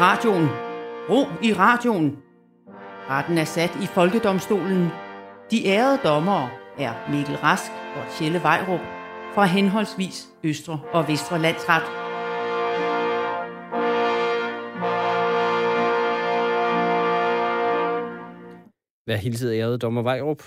radioen. Ro i radioen. Retten er sat i Folkedomstolen. De ærede dommere er Mikkel Rask og Tjelle Vejrup fra henholdsvis Østre og Vestre Landsret. Vær hilset ærede dommer Vejrup.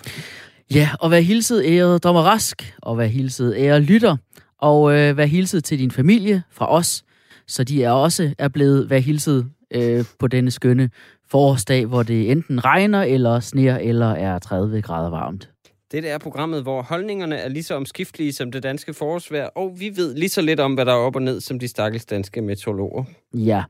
Ja, og vær hilset ærede dommer Rask, og vær hilset ærede lytter, og øh, vær hilset til din familie fra os, så de er også er blevet vær hilset øh, på denne skønne forårsdag, hvor det enten regner eller sner eller er 30 grader varmt. Det er programmet, hvor holdningerne er lige så omskiftelige som det danske forårsvejr, og vi ved lige så lidt om, hvad der er op og ned, som de stakkels danske meteorologer. Ja,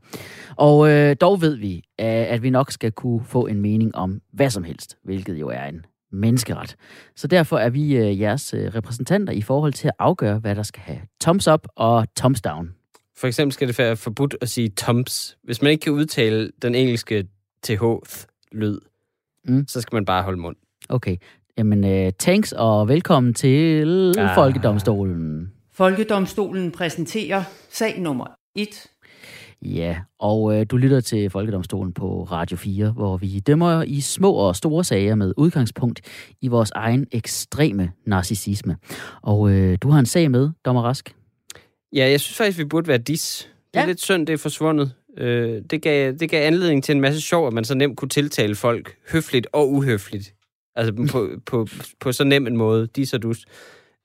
og øh, dog ved vi, at vi nok skal kunne få en mening om hvad som helst, hvilket jo er en menneskeret. Så derfor er vi øh, jeres øh, repræsentanter i forhold til at afgøre, hvad der skal have thumbs up og thumbs down. For eksempel skal det være forbudt at sige thumbs. Hvis man ikke kan udtale den engelske th-lyd, mm. så skal man bare holde mund. Okay. Jamen, uh, thanks og velkommen til ah. Folkedomstolen. Folkedomstolen præsenterer sag nummer 1. Ja, og øh, du lytter til Folkedomstolen på Radio 4, hvor vi dømmer i små og store sager med udgangspunkt i vores egen ekstreme narcissisme. Og øh, du har en sag med, Dommer Rask. Ja, jeg synes faktisk, vi burde være dis. Det er ja. lidt synd, det er forsvundet. Øh, det, gav, det gav anledning til en masse sjov, at man så nemt kunne tiltale folk høfligt og uhøfligt. Altså på, på, på så nem en måde, dis og dus.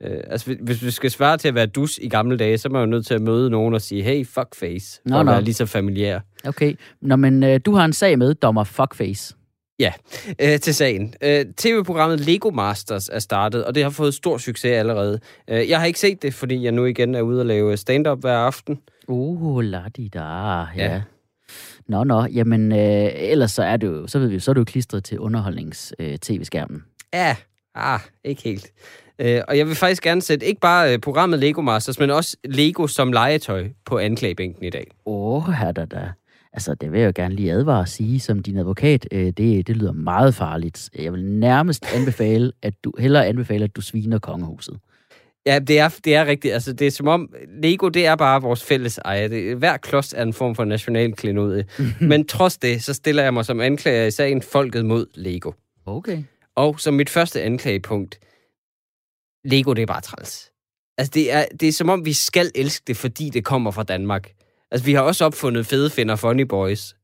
Øh, altså, hvis vi skal svare til at være dus i gamle dage, så er man jo nødt til at møde nogen og sige, hey, fuckface, for at være lige så familiær. Okay, Nå, men øh, du har en sag med, dommer fuckface. Ja, øh, til sagen. Øh, TV-programmet Lego Masters er startet, og det har fået stor succes allerede. Øh, jeg har ikke set det, fordi jeg nu igen er ude og lave stand-up hver aften. Uh, la di da, ja. ja. Nå, nå, jamen øh, ellers så er det jo, så ved vi, så er du klistret til underholdnings-tv-skærmen. Øh, ja, ah, ikke helt. Øh, og jeg vil faktisk gerne sætte ikke bare øh, programmet Lego Masters, men også Lego som legetøj på anklagebænken i dag. Åh, oh, her da da. Altså, det vil jeg jo gerne lige advare at sige som din advokat. Øh, det, det lyder meget farligt. Jeg vil nærmest anbefale, at du hellere anbefale, at du sviner kongehuset. Ja, det er, det er rigtigt. Altså, det er som om, Lego, det er bare vores fælles eje. Det, hver klods er en form for national klenode. Men trods det, så stiller jeg mig som anklager i sagen folket mod Lego. Okay. Og som mit første anklagepunkt, Lego, det er bare træls. Altså, det er, det er som om, vi skal elske det, fordi det kommer fra Danmark. Altså, vi har også opfundet fede finder Funny Boys.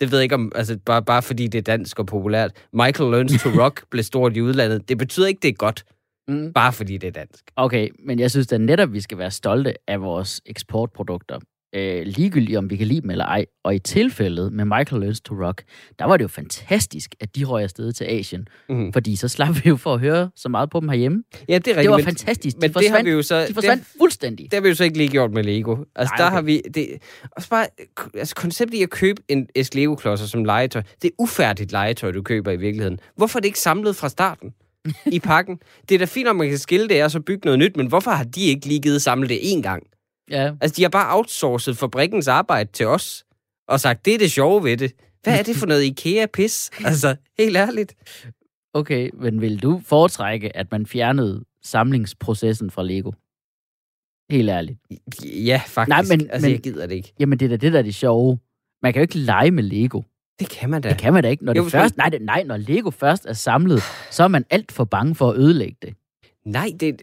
Det ved jeg ikke om, altså, bare, bare fordi det er dansk og populært. Michael Learns to Rock blev stort i udlandet. Det betyder ikke, det er godt. Mm. Bare fordi det er dansk. Okay, men jeg synes da netop, vi skal være stolte af vores eksportprodukter øh, ligegyldigt om vi kan lide dem eller ej. Og i tilfældet med Michael Learns to Rock, der var det jo fantastisk, at de røg afsted til Asien. Mm. Fordi så slap vi jo for at høre så meget på dem herhjemme. Ja, det er rigtigt. Det var men, fantastisk. De men det har vi jo så, de forsvandt det, fuldstændig. Det har vi jo så ikke lige gjort med Lego. Altså, Nej, der okay. har vi... Det, også bare, altså, konceptet i at købe en æsk Lego-klodser som legetøj, det er ufærdigt legetøj, du køber i virkeligheden. Hvorfor er det ikke samlet fra starten? i pakken. Det er da fint, om man kan skille det og så bygge noget nyt, men hvorfor har de ikke lige givet samle det én gang? Ja. Altså, de har bare outsourcet fabrikkens arbejde til os, og sagt, det er det sjove ved det. Hvad er det for noget IKEA-pis? Altså, helt ærligt. Okay, men vil du foretrække, at man fjernede samlingsprocessen fra Lego? Helt ærligt. Ja, faktisk. Nej, men, altså, men, jeg gider det ikke. Jamen, det er da det, der er det sjove. Man kan jo ikke lege med Lego. Det kan man da. Det kan man da ikke. Når, jo, det først, man... nej, nej, når Lego først er samlet, så er man alt for bange for at ødelægge det. Nej, det,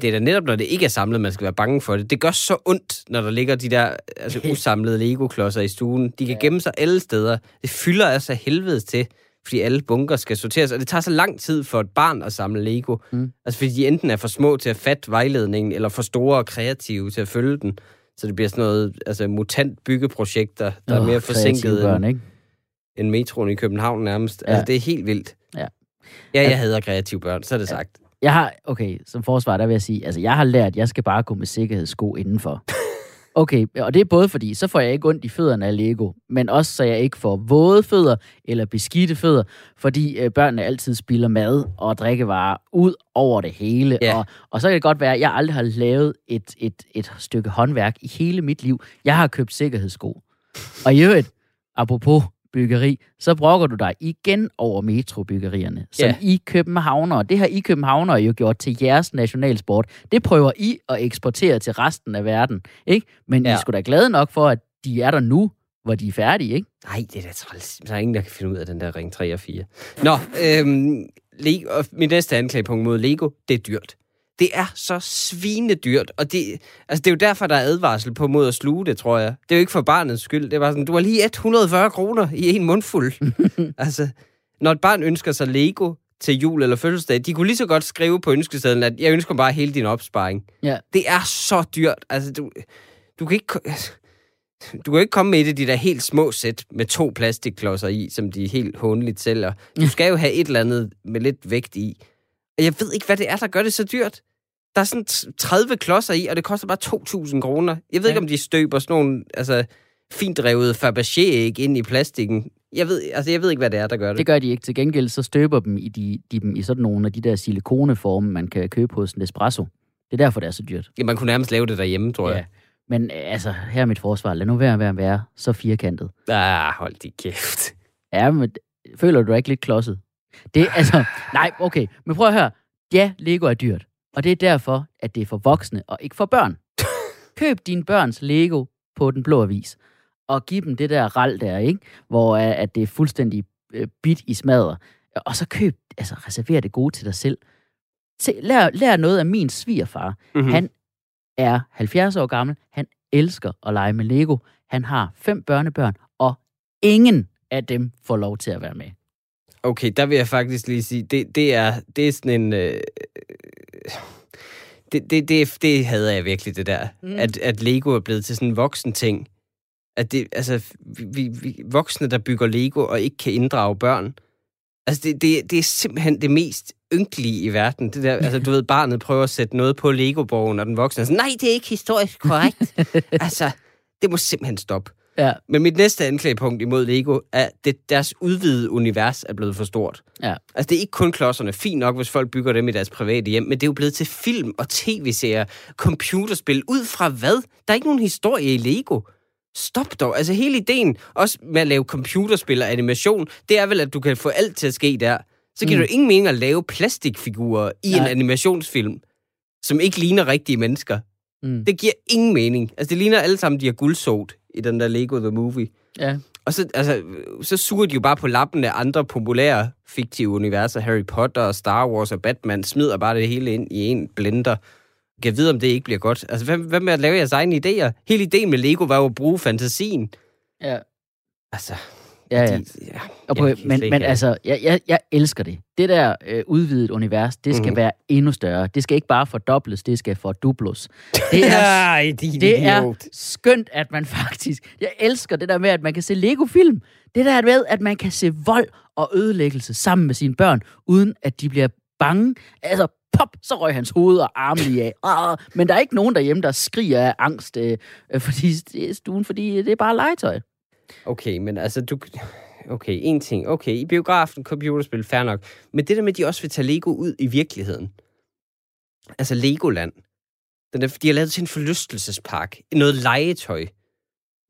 det er da netop, når det ikke er samlet, man skal være bange for det. Det gør så ondt, når der ligger de der altså, usamlede Lego-klodser i stuen. De kan ja. gemme sig alle steder. Det fylder altså helvedes til, fordi alle bunker skal sorteres. Og det tager så lang tid for et barn at samle Lego. Mm. Altså, fordi de enten er for små til at fatte vejledningen, eller for store og kreative til at følge den. Så det bliver sådan noget altså, mutant byggeprojekter, der oh, er mere forsinket børn, ikke? end metroen i København nærmest. Ja. Altså, det er helt vildt. Ja. Ja, jeg hader kreative børn, så er det sagt. Jeg har, okay, som forsvar, der vil jeg sige, altså jeg har lært, at jeg skal bare gå med sikkerhedssko indenfor. Okay, og det er både fordi, så får jeg ikke ondt i fødderne af Lego, men også så jeg ikke får våde fødder eller beskidte fødder, fordi øh, børnene altid spiller mad og drikkevarer ud over det hele. Ja. Og, og så kan det godt være, at jeg aldrig har lavet et, et, et stykke håndværk i hele mit liv. Jeg har købt sikkerhedssko. Og i øvrigt, apropos byggeri, så brokker du dig igen over metrobyggerierne, som ja. I københavnere, det har I københavnere jo gjort til jeres nationalsport. Det prøver I at eksportere til resten af verden, ikke? Men ja. I skulle da glade nok for, at de er der nu, hvor de er færdige, ikke? Nej, det er da træls. Der er ingen, der kan finde ud af den der ring 3 og 4. Nå, øhm, Lego, min næste anklagepunkt mod Lego, det er dyrt. Det er så svinedyrt, og det, altså det er jo derfor, der er advarsel på mod at sluge det, tror jeg. Det er jo ikke for barnets skyld. Det bare sådan, du har lige 140 kroner i en mundfuld. altså, når et barn ønsker sig Lego til jul eller fødselsdag, de kunne lige så godt skrive på ønskesedlen, at jeg ønsker bare hele din opsparing. Ja. Det er så dyrt. Altså, du, du kan ikke... Du kan ikke komme med et af de der helt små sæt med to plastikklodser i, som de helt håndeligt sælger. Du skal jo have et eller andet med lidt vægt i. Og jeg ved ikke, hvad det er, der gør det så dyrt. Der er sådan 30 klodser i, og det koster bare 2.000 kroner. Jeg ved ja. ikke, om de støber sådan nogle altså, fint drevet Fabergé-æg ind i plastikken. Jeg ved, altså, jeg ved ikke, hvad det er, der gør det. Det gør de ikke. Til gengæld så støber dem i, de, de, dem i sådan nogle af de der silikoneforme, man kan købe hos Nespresso. Det er derfor, det er så dyrt. Ja, man kunne nærmest lave det derhjemme, tror jeg. Ja. Men øh, altså, her er mit forsvar. Lad nu være med at være så firkantet. Ah, hold de kæft. Ja, men føler du dig ikke lidt klodset? Det altså... Nej, okay. Men prøv at høre. Ja, Lego er dyrt. Og det er derfor, at det er for voksne og ikke for børn. Køb dine børns Lego på den blå avis. Og giv dem det der ral der, ikke? Hvor øh, at det er fuldstændig øh, bit i smadret. Og så køb, altså reserver det gode til dig selv. Se, lær, lær noget af min svigerfar. Mm-hmm. Han er 70 år gammel. Han elsker at lege med Lego. Han har fem børnebørn, og ingen af dem får lov til at være med. Okay, der vil jeg faktisk lige sige, det, det, er, det er sådan en... Øh, det, det, det, det hader jeg virkelig, det der. Mm. At, at Lego er blevet til sådan en voksen ting. At det, altså, vi, vi, voksne, der bygger Lego og ikke kan inddrage børn. Altså, det, det, det er simpelthen det mest ynkelige i verden. Det der, altså, du ved, barnet prøver at sætte noget på Lego-borgen, og den voksne er sådan, nej, det er ikke historisk korrekt. altså, det må simpelthen stoppe. Ja. Men mit næste anklagepunkt imod Lego er, at deres udvidede univers er blevet for stort. Ja. Altså, det er ikke kun klodserne. Fint nok, hvis folk bygger dem i deres private hjem, men det er jo blevet til film og tv-serier, computerspil. Ud fra hvad? Der er ikke nogen historie i Lego. Stop dog. Altså, hele ideen, også med at lave computerspil og animation, det er vel, at du kan få alt til at ske der. Så giver mm. det ingen mening at lave plastikfigurer i Nej. en animationsfilm, som ikke ligner rigtige mennesker. Mm. Det giver ingen mening. Altså, det ligner alle sammen, de har guldsot i den der Lego The Movie. Ja. Og så, altså, så suger de jo bare på lappen af andre populære fiktive universer. Harry Potter og Star Wars og Batman smider bare det hele ind i en blender. Jeg ved, om det ikke bliver godt. Altså, hvad, hvad med at lave jeres egne idéer? Hele ideen med Lego var jo at bruge fantasien. Ja. Altså, Ja, ja. de, ja Og på, men, men altså, jeg, jeg, jeg elsker det. Det der øh, udvidet univers, det skal mm. være endnu større. Det skal ikke bare fordobles, det skal fordubles. Det er, Ej, din det er skønt, at man faktisk... Jeg elsker det der med, at man kan se Lego-film. Det der med, at man kan se vold og ødelæggelse sammen med sine børn, uden at de bliver bange. Altså, pop, så røg hans hoved og arme lige af. Ah, men der er ikke nogen derhjemme, der skriger af angst, øh, øh, fordi det er stuen, fordi det er bare legetøj. Okay, men altså, du... Okay, en ting. Okay, i biografen, computerspil, fair nok. Men det der med, at de også vil tage Lego ud i virkeligheden. Altså Legoland. Den der, de har lavet til en forlystelsespark. Noget legetøj.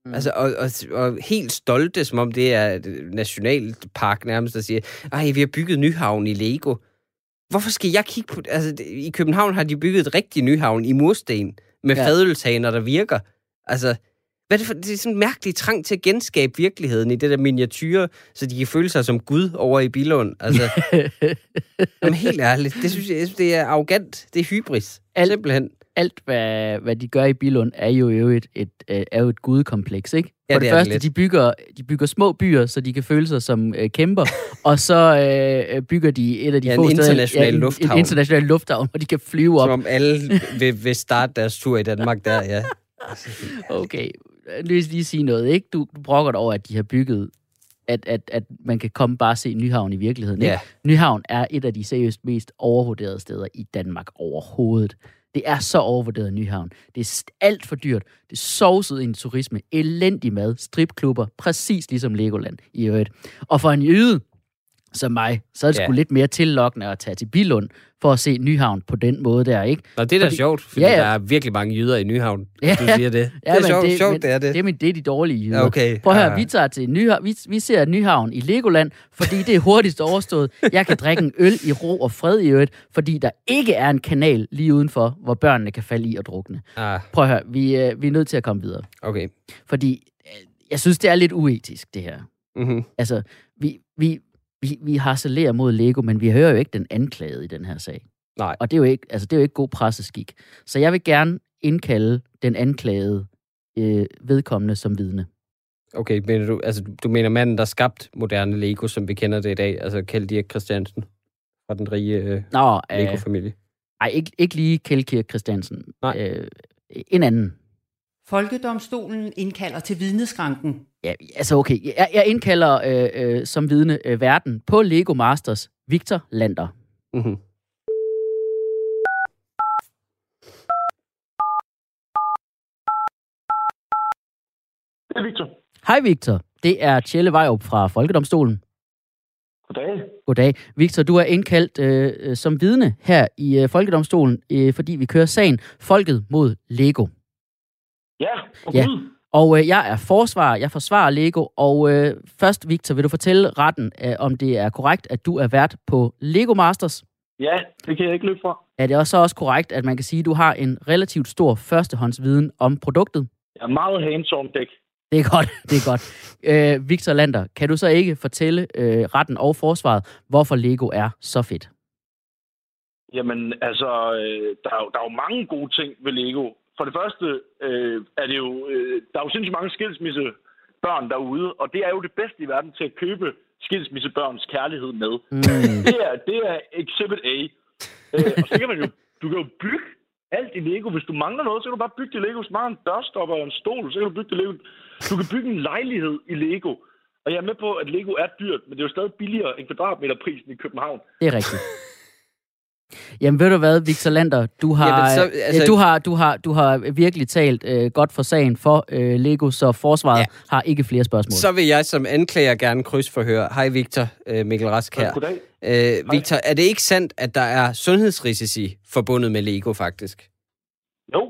Mm. Altså, og, og, og helt stolte, som om det er nationalpark nærmest, der siger, ej, vi har bygget Nyhavn i Lego. Hvorfor skal jeg kigge på det? Altså, i København har de bygget et rigtigt Nyhavn i mursten, med Ja. fadølshaner, der virker. Altså, hvad er det, for, det er sådan en mærkelig trang til at genskabe virkeligheden i det der miniatyre, så de kan føle sig som Gud over i Bilund. Altså, jamen, helt ærligt, det synes jeg, jeg synes, det er arrogant. Det er hybris. Alt- Simpelthen. alt, hvad, hvad de gør i Bilund, er jo et, et, et, er jo et gudekompleks, ikke? Ja, For det det, det første, de bygger, de bygger små byer, så de kan føle sig som øh, kæmper, og så øh, bygger de et af de Ja, få en steder... international en, lufthavn. En international lufthavn, hvor de kan flyve op. Som om alle vil, vil starte deres tur i Danmark der, ja. Okay, os lige sige noget, ikke? Du, du brokker dig over, at de har bygget, at, at, at man kan komme bare og se Nyhavn i virkeligheden. Ikke? Ja. Nyhavn er et af de seriøst mest overvurderede steder i Danmark overhovedet. Det er så overvurderet Nyhavn. Det er alt for dyrt. Det er sovset ind i turisme. Elendig mad. Stripklubber. Præcis ligesom Legoland i øvrigt. Og for en jøde som mig, så er det Ja. ja. sgu lidt mere tillokkende at tage til Bilund for at se Nyhavn på den måde der, ikke? Nå, det er da Fordi- sjovt, fordi Ja, ja, ja. ja. der er virkelig mange jyder i Nyhavn, Ja. ja. du siger det. det er men sjovt, det, sjovt men det er det. Det er, min, det er de dårlige jyder. Ja, okay. Prøv at høre, Ja. vi tager til Nyhavn, vi, vi ser Nyhavn i Legoland, fordi det er hurtigst overstået. Jeg kan drikke en øl i ro og fred i øvrigt, fordi der ikke er en kanal lige udenfor, hvor børnene kan falde i og drukne. Ah, Prøv at høre, vi, øh, vi er nødt til at komme videre. okay. Fordi øh, jeg synes, det er lidt uetisk, det her. Mm-hmm. Altså, vi, vi, vi, vi harcelerer mod Lego, men vi hører jo ikke den anklagede i den her sag. Nej. Og det er jo ikke, altså, det er jo ikke god presseskik. Så jeg vil gerne indkalde den anklagede øh, vedkommende som vidne. Okay, mener du, altså, du mener manden, der skabt moderne Lego, som vi kender det i dag, altså Kjeld Dirk Christiansen fra den rige øh, Nå, øh, Lego-familie? ej, ikke, ikke lige Kjeld Kirk Christiansen. Nej. Øh, en anden. Folkedomstolen indkalder til vidneskranken. Ja, altså okay, jeg, jeg indkalder øh, øh, som vidne øh, verden på Lego Masters Victor Lander. Mm-hmm. Det er Victor. Hej Victor, det er Tjelle Vejrup fra Folkedomstolen. Goddag. Goddag. Victor, du er indkaldt øh, øh, som vidne her i øh, Folkedomstolen, øh, fordi vi kører sagen Folket mod Lego. Ja, og Ja. Og øh, jeg er forsvarer, jeg forsvarer Lego, og øh, først, Victor, vil du fortælle retten, øh, om det er korrekt, at du er vært på Lego Masters? Ja, det kan jeg ikke løbe fra. Er det også også korrekt, at man kan sige, at du har en relativt stor førstehåndsviden om produktet? Jeg er meget hands-on dæk. Det er godt, det er godt. Øh, Victor Lander, kan du så ikke fortælle øh, retten og forsvaret, hvorfor Lego er så fedt? Jamen, altså, øh, der, er jo, der er jo mange gode ting ved Lego. For det første øh, er det jo, øh, der er jo sindssygt mange skilsmisse børn derude, og det er jo det bedste i verden til at købe skilsmissebørns kærlighed med. Mm, Det er, det er exhibit A. Øh, og så kan man jo, du kan jo bygge alt i Lego. Hvis du mangler noget, så kan du bare bygge det Lego. Hvis du mangler en dørstopper og en stol, så kan du bygge det Lego. Du kan bygge en lejlighed i Lego. Og jeg er med på, at Lego er dyrt, men det er jo stadig billigere end kvadratmeterprisen i København. det er rigtigt. Jamen ved du hvad, Victor Lander, du har, Jamen, så, altså... altså- du har, du har, du har virkelig talt øh, godt for sagen for øh, Lego, så forsvaret ja. Har ikke flere spørgsmål. Så vil jeg som anklager gerne krydsforhøre. Hej Victor, øh, Mikkel Rask her. Goddag. Øh, Victor, er det ikke sandt, at der er sundhedsrisici forbundet med Lego faktisk? Jo,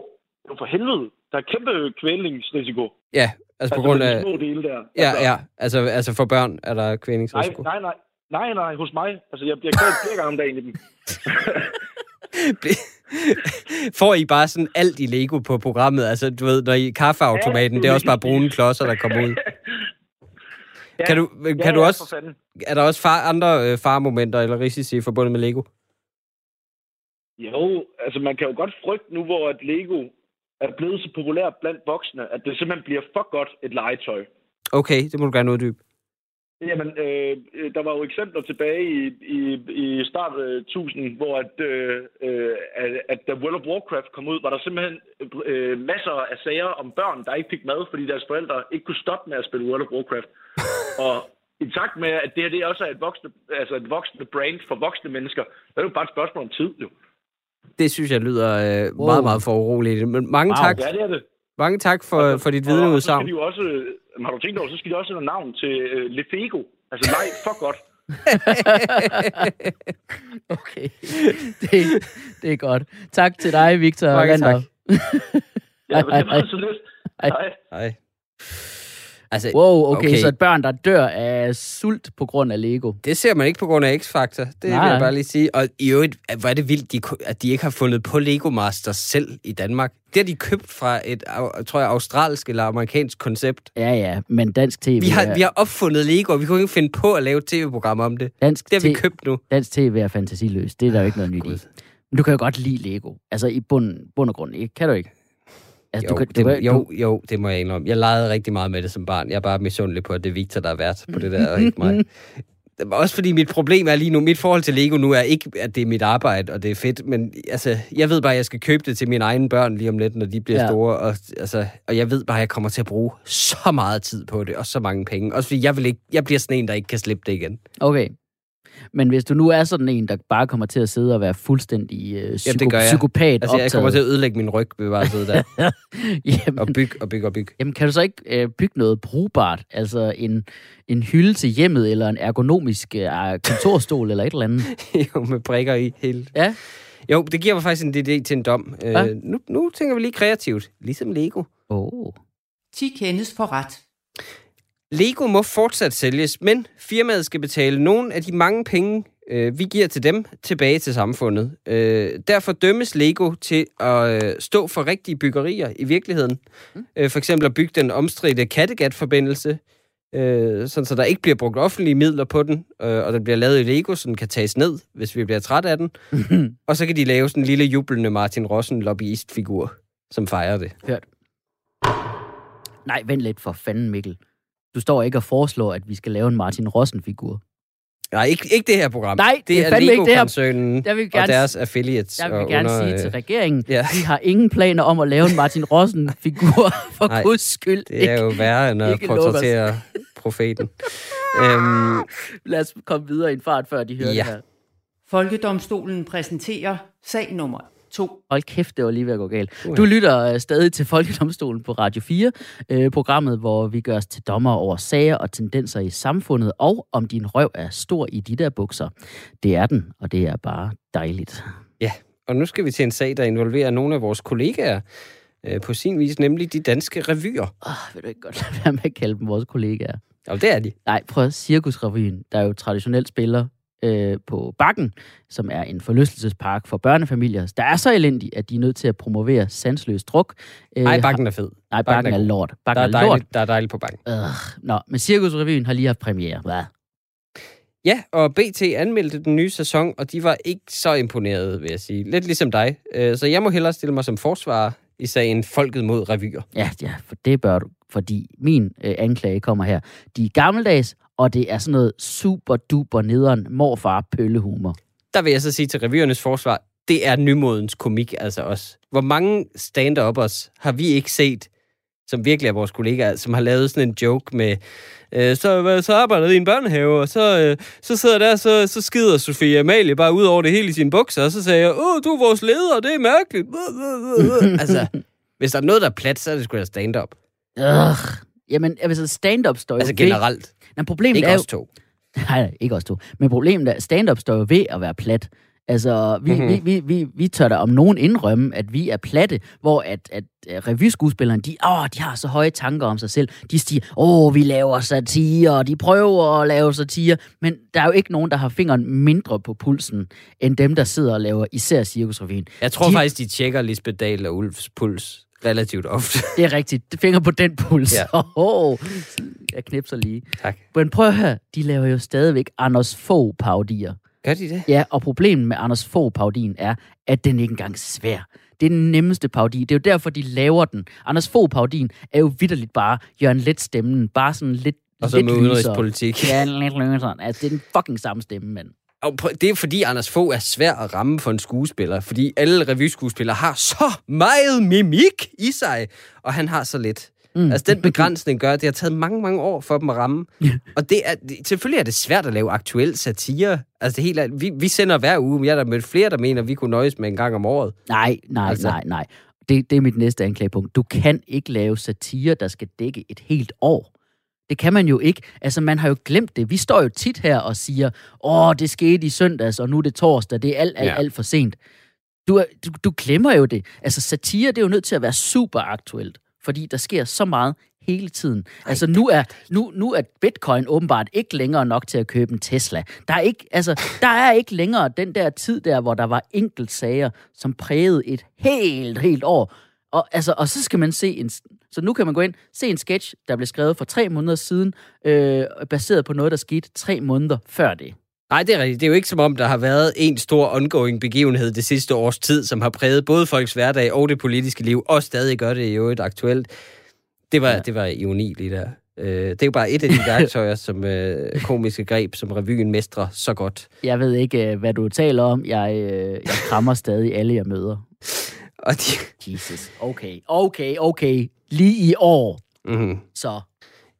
jo for helvede. Der er kæmpe kvælningsrisiko. Ja, altså på Altså grund med de af... små dele der. Ja, altså, ja, altså, altså for børn er der kvælningsrisiko. nej, nej. Nej, nej, hos mig. Altså, jeg bliver kvalt flere gange om dagen i dem. Får I bare sådan alt i Lego på programmet? Altså, du ved, når I kaffeautomaten, Ja, det er også bare brune klodser, der kommer ud. Ja, Kan du, kan ja, du også, er der også far, andre øh, farmomenter eller risici forbundet med Lego? Jo, altså man kan jo godt frygte nu, hvor at Lego er blevet så populært blandt voksne, at det simpelthen bliver for godt et legetøj. Okay, det må du gerne uddybe. Jamen, øh, øh, der var jo eksempler tilbage i, i, i start af 1000, hvor at, øh, øh, at, at da World of Warcraft kom ud, var der simpelthen øh, masser af sager om børn, der ikke fik mad, fordi deres forældre ikke kunne stoppe med at spille World of Warcraft. og i takt med, at det her det også er et voksne, altså et voksne brand for voksne mennesker, så er det jo bare et spørgsmål om tid, jo. Det synes jeg lyder øh, Wow. meget, meget for uroligt. Men mange Wow. tak, Ja, det er det. mange tak for, for dit Og så skal vidneudsagn. de jo også, øh, har du tænkt over, så skal de også have navn til øh, Lefego. Altså nej, for godt. Okay, det, det er godt. Tak til dig, Victor Mange tak. Ja, men det Hej, var så lidt. Hej. Nej. Altså, Wow, okay, Okay. så et børn, der dør af sult på grund af Lego. det ser man ikke på grund af X-Factor. Det Nej. vil jeg bare lige sige. Og i øvrigt, hvor er det vildt, de, at de ikke har fundet på Lego Masters selv i Danmark. Det har de købt fra et, tror jeg, australsk eller amerikansk koncept. Ja, ja, men dansk tv, Vi har, er, vi har opfundet Lego, og vi kunne ikke finde på at lave et tv-program om det. dansk, Det har vi købt nu. dansk tv er fantasiløst. Det er der jo ikke noget nyt i. Gud. Men du kan jo godt lide Lego. Altså i bund, bund og grund, ikke? Kan du ikke? Altså, Jo, du kan, det, kan- jo, du, jo, det må jeg indrømme. Jeg legede rigtig meget med det som barn. Jeg er bare misundelig på, at det er Victor, der er vært på det der, og ikke mig. Også fordi mit problem er lige nu, mit forhold til Lego nu er ikke, at det er mit arbejde, og det er fedt, men altså, jeg ved bare, at jeg skal købe det til mine egne børn lige om lidt, når de bliver ja. store, og, altså, og jeg ved bare, at jeg kommer til at bruge så meget tid på det, og så mange penge. Også fordi jeg, vil ikke, jeg bliver sådan en, der ikke kan slippe det igen. Okay. Men hvis du nu er sådan en, der bare kommer til at sidde og være fuldstændig øh, psyko- det gør jeg. psykopat Altså, jeg optaget, kommer til at ødelægge min ryg ved bare at sidde der jamen, og bygge og bygge og bygge. Jamen, kan du så ikke øh, bygge noget brugbart? Altså en, en hylde til hjemmet, eller en ergonomisk øh, kontorstol, eller et eller andet? jo, med prikker i hele. Ja. Jo, det giver mig faktisk en idé til en dom. Ja. Øh, nu, nu tænker vi lige kreativt. Ligesom Lego. Oh. 10 kendes for ret. Lego må fortsat sælges, men firmaet skal betale nogle af de mange penge, øh, vi giver til dem tilbage til samfundet. Øh, derfor dømmes Lego til at øh, stå for rigtige byggerier i virkeligheden. Mm. Øh, for eksempel at bygge den omstridte Kattegat-forbindelse, øh, sådan så der ikke bliver brugt offentlige midler på den, øh, og den bliver lavet i Lego, så den kan tages ned, hvis vi bliver træt af den. og så kan de lave sådan en lille jublende Martin Rossen lobbyist-figur, som fejrer det. Hørt. Nej, vent lidt for fanden, Mikkel. Du står ikke og foreslår, at vi skal lave en Martin Rossen-figur. Nej, ikke, ikke det her program. Nej, det, det er er fandme ikke det her- Lego-koncernen Jeg vil og gerne, deres affiliates. jeg vil og gerne under, sige øh, til regeringen, ja. vi har ingen planer om at lave en Martin Rossen-figur, for Nej, guds skyld. Det er jo værre end at portrættere profeten. øhm, Lad os komme videre i en fart, før de hører Ja. det her. Folkedomstolen præsenterer sag nummer 2. Hold kæft, det var lige ved at gå galt. Uha. Du lytter øh, stadig til Folkedomstolen på Radio 4, øh, programmet, hvor vi gør os til dommer over sager og tendenser i samfundet, og om din røv er stor i de der bukser. Det er den, og det er bare dejligt. og nu skal vi til en sag, der involverer nogle af vores kollegaer øh, på sin vis, nemlig de danske revyer. Oh, vil du ikke godt lade være med at kalde dem vores kollegaer? Og det er de. Nej, prøv Cirkusrevyen, der jo traditionelt spiller øh, på Bakken, som er en forlystelsespark for børnefamilier, der er så elendig, at de er nødt til at promovere sansløs druk. Øh, Nej, bakken er fed. Nej, Bakken Bakken er er lort. Der Bakken er, er lort. dejligt, der er dejligt på bakken. Øh, nå, men Cirkusrevyen har lige haft premiere. Hvad? Ja, og BT anmeldte den nye sæson, og de var ikke så imponerede, vil jeg sige. Lidt ligesom dig. Øh, Så jeg må hellere stille mig som forsvarer i sagen Folket mod revyer. Ja, ja, for det bør du. Fordi min øh, anklage kommer her. De er gammeldags, og det er sådan noget super duper nederen morfar pøllehumor. Der vil jeg så sige til revyernes forsvar, det er nymodens komik altså også. Hvor mange stand-uppers har vi ikke set, som virkelig er vores kollegaer, som har lavet sådan en joke med, øh, så, så arbejder jeg i en børnehave, og så, øh, så sidder der, så, så skider Sofie Amalie bare ud over det hele i sine bukser, og så sagde jeg, åh, du er vores leder, det er mærkeligt. altså, hvis der er noget, der er plat, så er det sgu da stand-up. Øh, jamen, altså stand-up står Altså generelt. Men problemet Ikke er jo... os to. Nej, ikke os to. Men problemet er, stand-up står jo ved at være plat. Altså, vi, Mhm. mm-hmm. vi, vi, vi, vi tør da om nogen indrømme, at vi er platte, hvor at, at øh, revyskuespillerne, de, åh, de har så høje tanker om sig selv. De siger, åh, vi laver satire, og de prøver at lave satire. Men der er jo ikke nogen, der har fingeren mindre på pulsen, end dem, der sidder og laver især Cirkusrevyen. Jeg tror de... faktisk, de tjekker Lisbeth Dahl og Ulfs puls relativt ofte. Det er rigtigt. Finger på den puls. Ja. Oh, jeg knipser lige. tak. Men prøv at høre, de laver jo stadigvæk Anders Fogh paudier. Gør de det? Ja, og problemet med Anders Fogh parodien er, at den ikke engang er svær. Det er den nemmeste parodi. Det er jo derfor, de laver den. Anders Fogh parodien er jo vidderligt bare Jørgen Let stemmen. Bare sådan lidt Og så lidt med udenrigspolitik. Ja, lidt lysere. Altså, det er den fucking samme stemme, mand. Og det er fordi, Anders Fogh er svær at ramme for en skuespiller. Fordi alle revyskuespillere har så meget mimik i sig. Og han har så lidt. Mm. Altså, den begrænsning gør, at det har taget mange, mange år for dem at ramme. Og det er, selvfølgelig er det svært at lave aktuel satire. Altså, det hele er, vi, vi sender hver uge, men jeg har da mødt flere, der mener, at vi kunne nøjes med en gang om året. Nej, nej, altså. nej, nej. Det, det er mit næste anklagepunkt. Du kan ikke lave satire, der skal dække et helt år. Det kan man jo ikke. Altså, man har jo glemt det. Vi står jo tit her og siger, åh, det skete i søndags, og nu er det torsdag. Det er alt, alt, Ja. alt for sent. Du, du, du glemmer jo det. Altså, satire, det er jo nødt til at være super aktuelt, fordi der sker så meget hele tiden. Altså, nu er, nu, nu er bitcoin åbenbart ikke længere nok til at købe en Tesla. Der er ikke, altså, der er ikke længere den der tid der, hvor der var enkelt sager, som prægede et helt, helt år. Og, altså, og så skal man se en... Så nu kan man gå ind, se en sketch, der blev skrevet for tre måneder siden, øh, baseret på noget, der skete tre måneder før det. Nej, det er rigtigt. Det er jo ikke som om, der har været en stor ongoing begivenhed det sidste års tid, som har præget både folks hverdag og det politiske liv, og stadig gør det jo et aktuelt. Det var, ja. det var ironi lige der. Øh, det er jo bare et af de værktøjer, som øh, komiske greb, som revyen mestrer så godt. Jeg ved ikke, øh, hvad du taler om. Jeg, øh, jeg krammer stadig alle, jeg møder. Og de, Jesus. Okay, okay, okay. Lige i år. mm-hmm. Så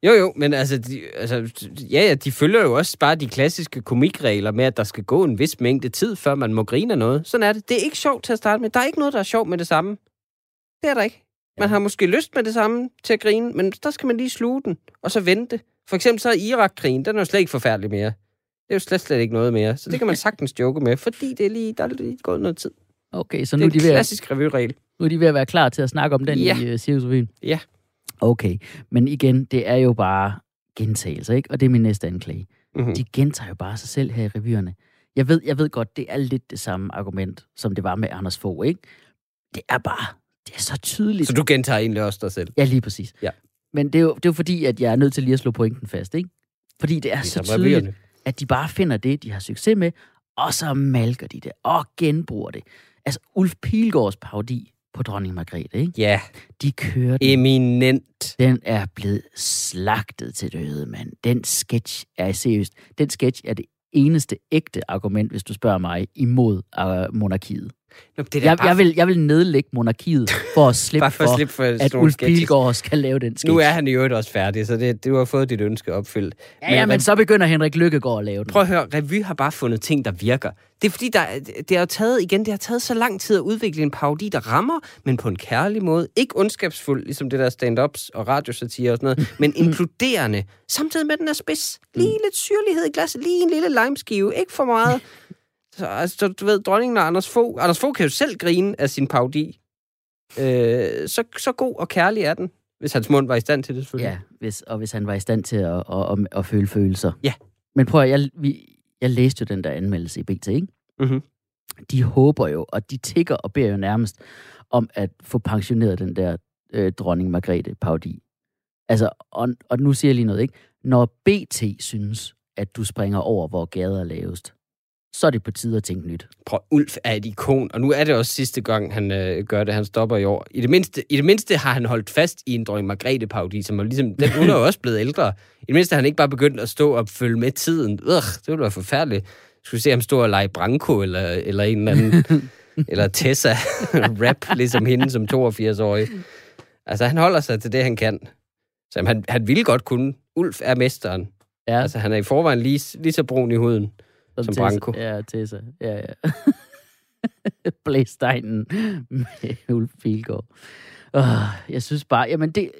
Jo, jo, men altså, de, altså, ja, ja, de følger jo også bare de klassiske komikregler med, at der skal gå en vis mængde tid, før man må grine af noget. Sådan er det. Det er ikke sjovt til at starte med. Der er ikke noget, der er sjovt med det samme. Det er der ikke. Man har måske lyst med det samme til at grine, men der skal man lige sluge den, og så vente. For eksempel så er Irak-krigen, den er jo slet ikke forfærdelig mere. Det er jo slet, slet ikke noget mere. Så det kan man sagtens joke med, fordi det er lige, der er lige gået noget tid. Okay, så Det nu er er, de en ved at, klassisk revyregel. nu er de ved at være klar til at snakke om den Ja. i uh, Cirkusrevyen. Ja. Okay, men igen, det er jo bare gentagelser, ikke? Og det er min næste anklage. Mm-hmm. De gentager jo bare sig selv her i revyerne. Jeg ved, jeg ved godt, det er lidt det samme argument, som det var med Anders Fogh, ikke? Det er bare, det er så tydeligt. Så du gentager egentlig også dig selv. Ja, lige præcis. Ja. Men det er, jo, det er jo fordi, at jeg er nødt til lige at slå pointen fast, ikke? Fordi det er Ligesom så tydeligt, revyerne. at de bare finder det, de har succes med, og så malker de det, og genbruger det. Altså, Ulf Pilgaards parodi på dronning Margrethe, ikke? Ja, De kører den. eminent. Den er blevet slagtet til døde, mand. Den sketch er seriøst. Den sketch er det eneste ægte argument, hvis du spørger mig, imod uh, monarkiet. Nå, det Jeg, bare, jeg, vil, jeg vil nedlægge monarkiet for at slippe bare for at slippe for at Ulf. Pilgaard skal lave den sketch. Nu er han i øvrigt også færdig, så det, du har fået dit ønske opfyldt. Ja, ja, men så begynder Henrik Lykkegaard at lave den. Prøv at høre, revy har bare fundet ting, der virker. Det er fordi, der, det har taget, igen, det har taget så lang tid at udvikle en parodi, der rammer, men på en kærlig måde. Ikke ondskabsfuld, ligesom det der stand-ups og radiosatire og sådan noget, men inkluderende, samtidig med, at den er spids. Lige lidt syrlighed i glasset, lige en lille limeskive, ikke for meget. Så, altså, du ved, dronningen og Anders Fogh, Anders Fogh kan jo selv grine af sin parodi. Øh, så, så god og kærlig er den, hvis hans mund var i stand til det, selvfølgelig. Ja, hvis, og hvis han var i stand til at, at, at, at føle følelser. Ja. Men prøv at, jeg, vi, jeg læste jo den der anmeldelse i BT, ikke? Mhm. De håber jo, og de tigger og beder jo nærmest om at få pensioneret den der øh, dronning Margrethe parodi. Altså, og, og nu siger jeg lige noget, ikke? Når BT synes, at du springer over, hvor gader er lavest, så er det på tide at tænke nyt. Prøv, Ulf er et ikon, og nu er det også sidste gang, han øh, gør det. Han stopper i år. I det, mindste, I det mindste har han holdt fast i en dronning Margrethe-parodi, som er ligesom, den, hun er jo også blevet ældre. I det mindste har han ikke bare begyndt at stå og følge med tiden. Ugh, det ville være forfærdeligt. Skulle vi se ham stå og lege Branko, eller, eller en eller anden, eller Tessa rap, ligesom hende som 82-årig. Altså, han holder sig til det, han kan. Så han, han ville godt kunne. Ulf er mesteren. Ja, Altså, han er i forvejen lige, lige så brun i huden. Som Tessa. Branko. Ja, Tessa. Ja, ja. Blæsteinen med Ulf Pilgaard. Uh, jeg synes bare, jamen det...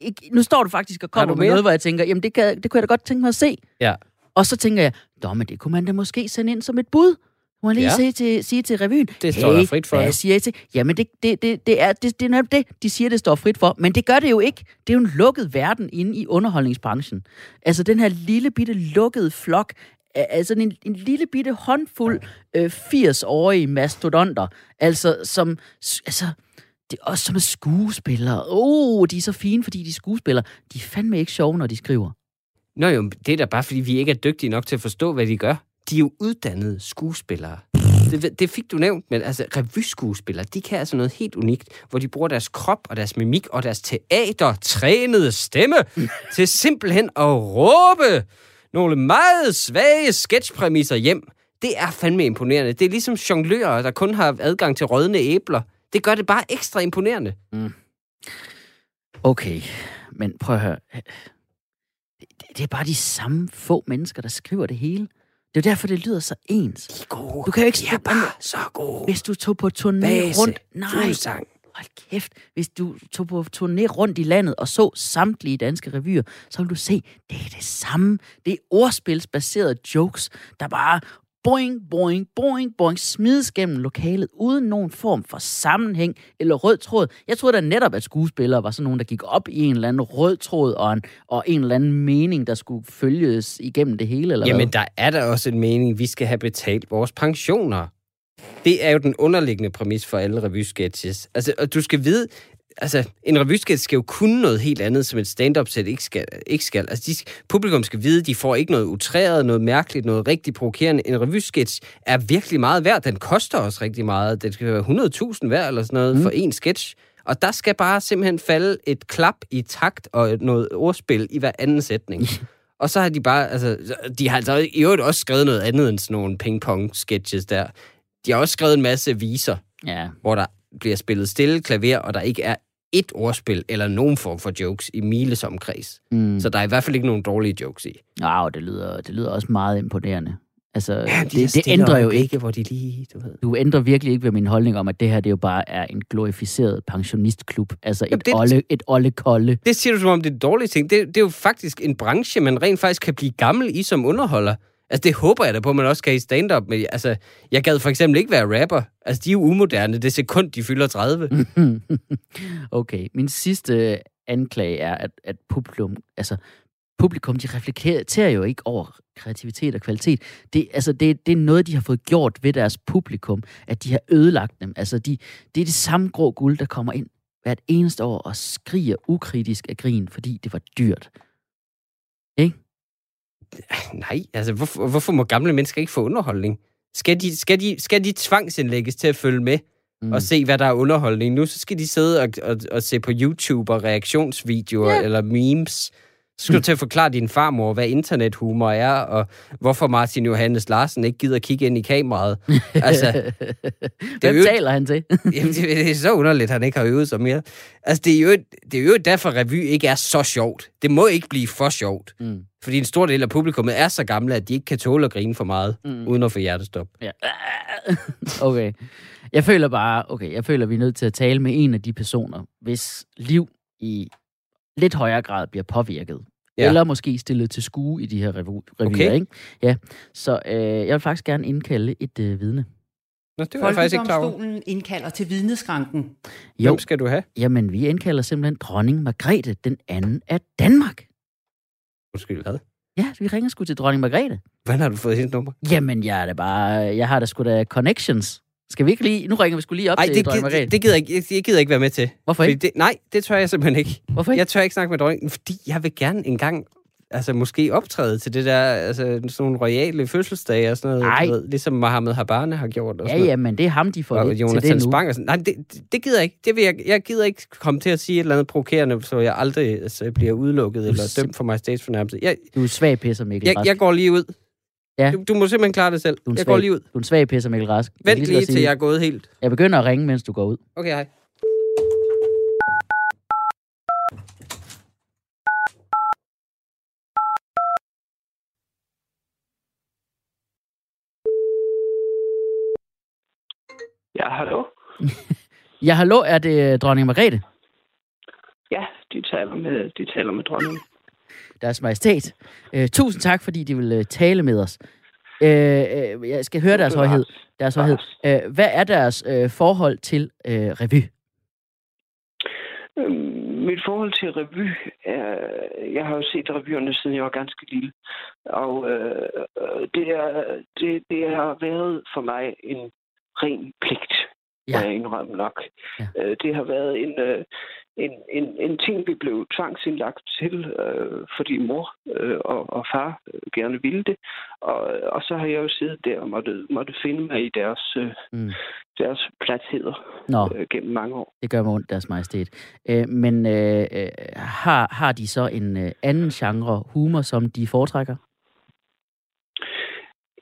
Ikke, nu står du faktisk og kommer med mere? noget, hvor jeg tænker, jamen det, kan, det kunne jeg da godt tænke mig at se. Ja. Og så tænker jeg, Nå, men det kunne man da måske sende ind som et bud. Må jeg lige Ja. sige, til, sige til revyen. Det står der frit for, Hvad siger I til? Jamen, det, det, det, det, er, det, det er netop det, de siger, det står frit for. Men det gør det jo ikke. Det er jo en lukket verden inde i underholdningsbranchen. Altså, den her lille bitte lukkede flok, altså en, en lille bitte håndfuld øh, 80-årige mastodonter, altså som, altså, det er også som er skuespillere. Åh, oh, de er så fine, fordi de er skuespillere. De er fandme ikke sjove, når de skriver. Nå jo, det er da bare, fordi vi ikke er dygtige nok til at forstå, hvad de gør. De er jo uddannede skuespillere. Det, det fik du nævnt, men altså revyskuespillere, de kan altså noget helt unikt, hvor de bruger deres krop og deres mimik og deres teatertrænede stemme til simpelthen at råbe nogle meget svage sketchpræmisser hjem. Det er fandme imponerende. Det er ligesom jonglører, der kun har adgang til rådne æbler. Det gør det bare ekstra imponerende. Okay, men prøv at høre. Det, det er bare de samme få mennesker, der skriver det hele. Det er jo derfor, det lyder så ens. De er gode. Du kan jo ikke... De er bare så gode. Hvis du tog på turné Base, rundt... Nej, Fuglsang. Hold kæft. Hvis du tog på turné rundt i landet og så samtlige danske revyer, så ville du se, det er det samme. Det er ordspilsbaserede jokes, der bare boing, boing, boing, boing, smides gennem lokalet, uden nogen form for sammenhæng eller rød tråd. Jeg troede da netop, at skuespillere var sådan nogen, der gik op i en eller anden rød tråd og en, og en eller anden mening, der skulle følges igennem det hele, eller Jamen, hvad? der er der også en mening, vi skal have betalt vores pensioner. Det er jo den underliggende præmis for alle revysketches. Altså, og du skal vide, altså, en revysketch skal jo kunne noget helt andet, som et stand-up-sæt ikke skal. Ikke skal. Altså, de, publikum skal vide, de får ikke noget utræret, noget mærkeligt, noget rigtig provokerende. En revysketch er virkelig meget værd. Den koster også rigtig meget. Den skal være 100.000 værd eller sådan noget mm. for en sketch. Og der skal bare simpelthen falde et klap i takt og noget ordspil i hver anden sætning. Og så har de bare, altså, de har altså i øvrigt også skrevet noget andet end sådan nogle ping-pong-sketches der. De har også skrevet en masse viser, Ja, hvor der bliver spillet stille klaver, og der ikke er et ordspil eller nogen form for jokes i miles omkreds. mm. Så der er i hvert fald ikke nogen dårlige jokes i. Wow, det lyder, det lyder også meget imponerende. Altså, Ja, de det, det ændrer jo ikke. Hvor de lige, du ved. Du ændrer virkelig ikke ved min holdning om, at det her det jo bare er en glorificeret pensionistklub. Altså Jamen, et det- olle, et olle kolde. Det siger du som om det er dårlige ting. Det, det er jo faktisk en branche, man rent faktisk kan blive gammel i som underholder. Altså, det håber jeg da på, at man også kan i stand-up. Men altså, jeg gad for eksempel ikke være rapper. Altså, de er jo umoderne det sekund, de fylder 30. okay, min sidste øh, anklage er, at, at publikum, altså publikum, de reflekterer jo ikke over kreativitet og kvalitet. Det, altså, det, det er noget, de har fået gjort ved deres publikum, at de har ødelagt dem. Altså, de, det er det samme grå guld, der kommer ind hvert eneste år og skriger ukritisk af grin, fordi det var dyrt. Ikke? Nej, altså hvorfor, hvorfor må gamle mennesker ikke få underholdning? Skal de, skal de, skal de tvangsindlægges til at følge med mm. og se, hvad der er underholdning? Nu så skal de sidde og, og, og se på YouTube og reaktionsvideoer ja. eller memes. Så skal du til at forklare din farmor, hvad internethumor er, og hvorfor Martin Johannes Larsen ikke gider kigge ind i kameraet. Altså, det Hvem jo, taler han til? jamen, det, det er så underligt, at han ikke har øvet sig mere. Altså, det er jo, det er jo derfor, revy ikke er så sjovt. Det må ikke blive for sjovt. Mm. Fordi en stor del af publikummet er så gamle, at de ikke kan tåle at grine for meget, mm. uden at få hjertestop. Ja. Okay. Jeg føler bare, okay, jeg føler, at vi er nødt til at tale med en af de personer, hvis liv i lidt højere grad bliver påvirket. Ja. Eller måske stillet til skue i de her revu- revyer, Okay. ikke? Ja, så øh, jeg vil faktisk gerne indkalde et øh, vidne. Nå, det var jeg faktisk ikke klar over. Indkalder til vidneskranken. Jo, Hvem skal du have? jamen vi indkalder simpelthen dronning Margrethe, den anden af Danmark. Undskyld, hvad? Ja, vi ringer sgu til dronning Margrethe. Hvordan har du fået hendes nummer? Jamen, jeg er da bare, jeg har da sgu da connections. Skal vi ikke lige, nu ringer vi sgu lige op Nej, til det, dronning det, det gider jeg ikke. Jeg, gider ikke være med til. Hvorfor Fordi ikke? Det, nej, det tør jeg simpelthen ikke. Hvorfor ikke? Jeg tør ikke snakke med dronningen, fordi jeg vil gerne engang altså måske optræde til det der, altså sådan nogle royale fødselsdage og sådan noget, Ej. du ved, ligesom Mohammed Habane har gjort. Og Ja, sådan noget. ja, men det er ham, de får og lidt til det nu. Spang og sådan. Nej, det, det, gider jeg ikke. Det vil jeg, jeg gider ikke komme til at sige et eller andet provokerende, så jeg aldrig altså, bliver udelukket eller sim- dømt for majestætsfornærmelse. Jeg, Du er svag pisser, Mikkel jeg, jeg går lige ud. Ja. Du, du må simpelthen klare det selv. Du er Jeg går svag- lige ud. Du er en svag pisser, Mikkel Rask. Jeg Vent så lige godt til jeg er gået helt. Jeg begynder at ringe, mens du går ud. Okay, hej. Ja, hallo? Ja, hallo, er det øh, dronning Margrethe? Ja, de taler med, de taler med dronningen. Deres majestæt. Øh, tusind tak, fordi de vil øh, tale med os. Øh, øh, jeg skal høre deres højhed. Deres højhed. Øh, hvad er deres øh, forhold til øh, revy? Øhm, Mit forhold til revy er... Jeg har jo set revyerne, siden jeg var ganske lille. Og øh, det, er, det, det har været for mig en ren pligt, Ja. ja. jeg indrømme nok. Ja. Øh, Det har været en, øh, en, en, en ting, vi blev tvangsindlagt til, øh, fordi mor øh, og, og far øh, gerne ville det. Og, og så har jeg jo siddet der og måtte, måtte finde mig i deres, øh, Mm. deres platheder Nå, øh, gennem mange år. det gør mig ondt, deres majestæt. Øh, men øh, øh, har, har de så en øh, anden genre humor, som de foretrækker?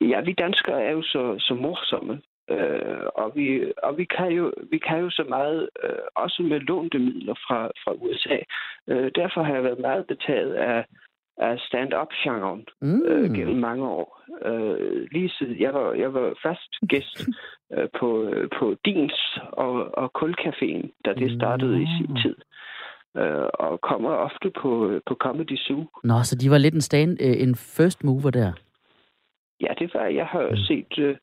Ja, vi danskere er jo så, så morsomme. Øh, og vi, og vi, kan jo, vi kan jo så meget, øh, også med lånte midler fra, fra USA. Øh, derfor har jeg været meget betaget af, af stand-up-genren Mm. øh, gennem mange år. Øh, lige siden jeg var, jeg var fast gæst øh, på, på Dins og, og Kulcaféen, da det startede i sin tid. Øh, og kommer ofte på, på Comedy Zoo. Nå, så de var lidt en, stand, øh, en first mover der. Ja, det var, jeg har Mm. set, øh,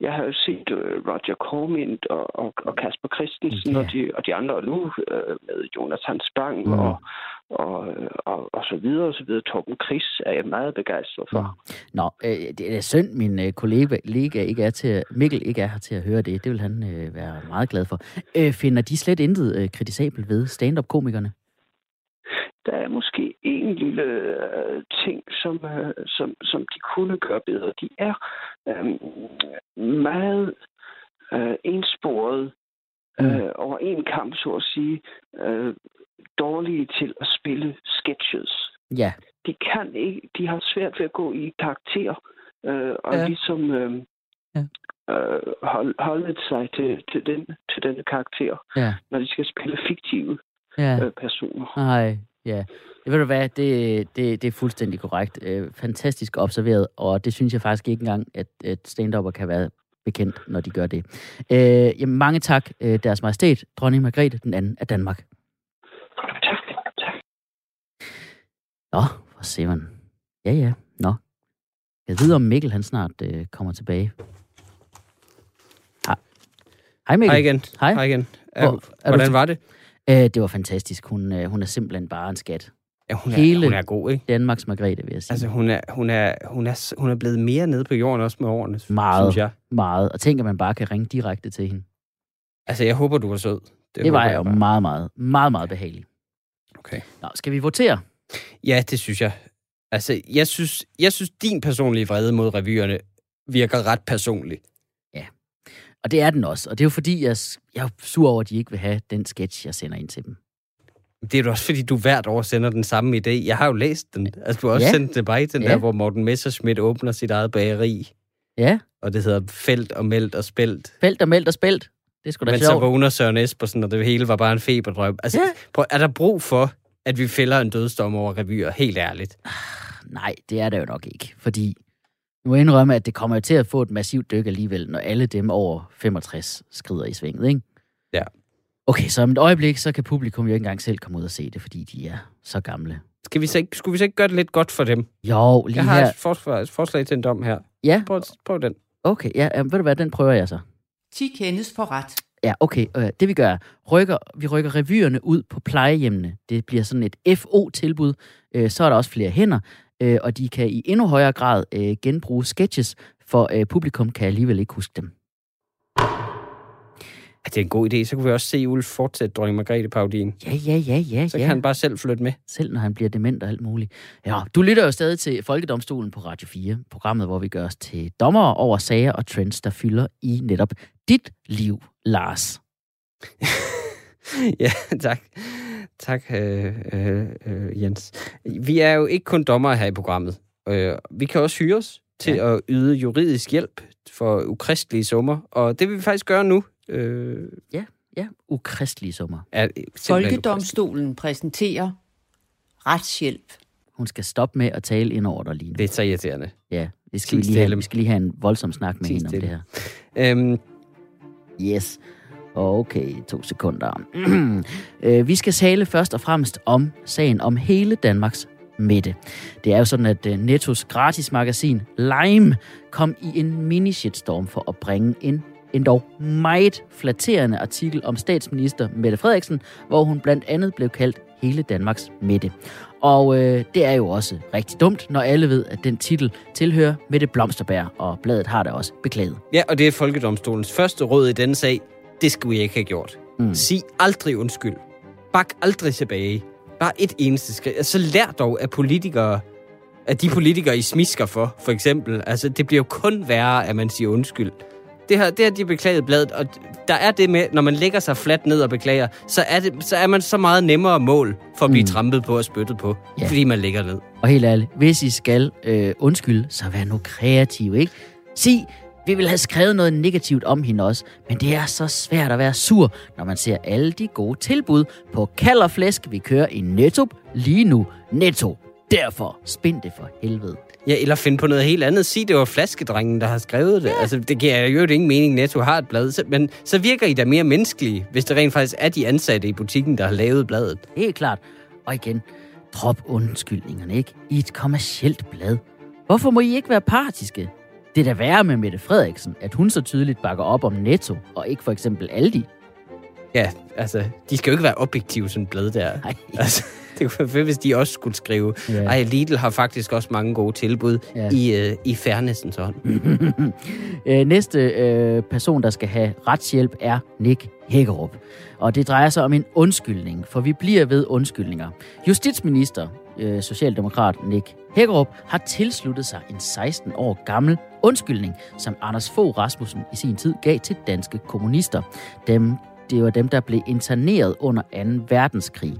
jeg har jo set øh, Roger Cormint og, og, og Kasper Christensen Ja. og, de, og de andre og nu øh, med Jonathan Spang Mm. og, og, og, og så videre og så videre. Torben Chris er jeg meget begejstret for. Nå, øh, det er synd, min øh, kollega kollega ikke er til, Mikkel ikke er her til at høre det. Det vil han øh, være meget glad for. Øh, finder de slet intet øh, kritisabelt ved stand-up-komikerne? Der er måske en lille øh, ting, som, øh, som, som de kunne gøre bedre. De er øh, meget øh, ensporet Mm. øh, over en kamp, så at sige, øh, dårlige til at spille sketches. Ja, de kan ikke, de har svært ved at gå i karakter, øh, og Ja. ligesom øh, Ja. øh, hold, holde sig til, til, den, til denne karakter, ja, når de skal spille fiktive ja. øh, personer. Nej, ja. Jeg ved du hvad, det, det, det er fuldstændig korrekt. Øh, fantastisk observeret, og det synes jeg faktisk ikke engang, at, at stand kan være bekendt, når de gør det. Øh, jamen, mange tak, øh, deres majestæt, dronning Margrethe, den anden af Danmark. Tak, tak. Nå, hvor ser man. Ja, ja, nå. Jeg ved, om Mikkel han snart øh, kommer tilbage. Hej, Hej Mikkel. Hej igen. Hej. Hej igen. Hvor- er du Hvordan til- var det? Øh, det var fantastisk. Hun, øh, hun er simpelthen bare en skat. Ja, hun er, Hele- hun er god, ikke? Danmarks Margrethe, vil jeg sige. Altså, hun er, hun, er, hun, er, hun er blevet mere nede på jorden også med årene, Meget. synes jeg. Meget. Og tænk, at man bare kan ringe direkte til hende. Altså, jeg håber, du var sød. Det, det var jeg jo bare. meget, meget, meget, meget behageligt. Okay. Nå, skal vi votere? Ja, det synes jeg. Altså, jeg synes, jeg synes din personlige vrede mod revyerne virker ret personlig. Og det er den også. Og det er jo fordi, jeg, jeg er sur over, at de ikke vil have den sketch, jeg sender ind til dem. Det er jo også, fordi du hvert år sender den samme idé. Jeg har jo læst den. Altså, du har også Ja. sendt den tilbage til den Ja. der, hvor Morten Messerschmidt åbner sit eget bageri. Ja, Og det hedder Felt og Meldt og Spelt. felt og meldt og spelt. Det skulle da Men så sjovt. vågner Søren Espersen, og det hele var bare en feberdrøm. Altså, Ja. prøv, er der brug for, at vi fælder en dødsdom over revyer? Helt ærligt. Nej, det er det jo nok ikke. Fordi må indrømme, at det kommer jo til at få et massivt dyk alligevel, når alle dem over 65 skrider i svinget, ikke? Ja. Okay, så om et øjeblik, så kan publikum jo ikke engang selv komme ud og se det, fordi de er så gamle. Skal vi så ikke, skulle vi så ikke gøre det lidt godt for dem? Jo, lige Jeg har her. et forslag, et forslag til en dom her. Ja, Prøv, prøv den. okay, ja, jamen, ved du hvad, den prøver jeg så. 10 kendes for ret. Ja, okay. Øh, det vi gør, er, rykker, vi rykker revyerne ud på plejehjemmene. Det bliver sådan et FO-tilbud. Øh, så er der også flere hænder, øh, og de kan i endnu højere grad øh, genbruge sketches, for øh, publikum kan alligevel ikke huske dem. Ja, det er en god idé. Så kunne vi også se Ulf fortsætte dronning Margrethe parodien. Ja, ja, ja, ja, Så ja. kan han bare selv flytte med. Selv når han bliver dement og alt muligt. Ja, du lytter jo stadig til Folkedomstolen på Radio 4, programmet, hvor vi gør os til dommer over sager og trends, der fylder i netop dit liv, Lars. ja, tak. Tak, øh, øh, øh, Jens. Vi er jo ikke kun dommere her i programmet. Øh, vi kan også hyre os til Ja. ja. at yde juridisk hjælp for ukristelige summer, og det vil vi faktisk gøre nu. Øh, Ja, ukristelige summer. er Folkedomstolen præsenterer retshjælp. Hun skal stoppe med at tale ind over dig lige nu. Det er så irriterende. Ja, det skal vi, lige have, vi skal lige have en voldsom snak med Tis hende om det her. Øhm, Yes. Okay, to sekunder. Øh, vi skal tale først og fremmest om sagen om hele Danmarks Mette. Det er jo sådan, at øh, Nettos gratis magasin Lime kom i en mini-shitstorm for at bringe en endda meget flatterende artikel om statsminister Mette Frederiksen, hvor hun blandt andet blev kaldt hele Danmarks Mette. Og øh, det er jo også rigtig dumt, når alle ved, at den titel tilhører Mette Blomsterberg, og bladet har det også beklaget. ja, og det er Folkedomstolens første råd i denne sag. Det skulle jeg ikke have gjort. Mm. Sig aldrig undskyld. Bak aldrig tilbage. Bare et eneste skridt. Altså lær dog af politikere, at de politikere, I smisker for, for eksempel. Altså, det bliver jo kun værre, at man siger undskyld. Det har, det har de beklaget bladet, og der er det med, når man lægger sig fladt ned og beklager, så er, det, så er man så meget nemmere mål for at blive Mm. trampet på og spyttet på, ja. fordi man ligger ned. Og helt ærligt, hvis I skal øh, undskylde, så vær nu kreativ, ikke? Sig, vi vil have skrevet noget negativt om hende også, men det er så svært at være sur, når man ser alle de gode tilbud på kald og flæsk, vi kører i Netto lige nu. Netto. Derfor spind det for helvede. Ja, eller finde på noget helt andet. Sig, det var flaskedrengen, der har skrevet det. Ja. Altså, det giver jo ingen mening, Netto har et blad. Så- Men så virker I da mere menneskelige, hvis det rent faktisk er de ansatte i butikken, der har lavet bladet. Helt klart. Og igen, drop undskyldningerne, ikke? I et kommercielt blad. Hvorfor må I ikke være partiske? Det er da værre med Mette Frederiksen, at hun så tydeligt bakker op om Netto, og ikke for eksempel Aldi. Ja, altså, de skal jo ikke være objektive, sådan blad der. Nej. Altså, det kunne være fedt, hvis de også skulle skrive, Ja. ej, Lidl har faktisk også mange gode tilbud Ja. i, øh, i fairnessens ånd. Øh, Næste øh, person, der skal have retshjælp, er Nick Hækkerup. Og det drejer sig om en undskyldning, for vi bliver ved undskyldninger. Justitsminister, øh, Socialdemokrat Nick Hækkerup, har tilsluttet sig en 16 år gammel undskyldning, som Anders Fogh Rasmussen i sin tid gav til danske kommunister. Dem, det var dem, der blev interneret under 2. verdenskrig.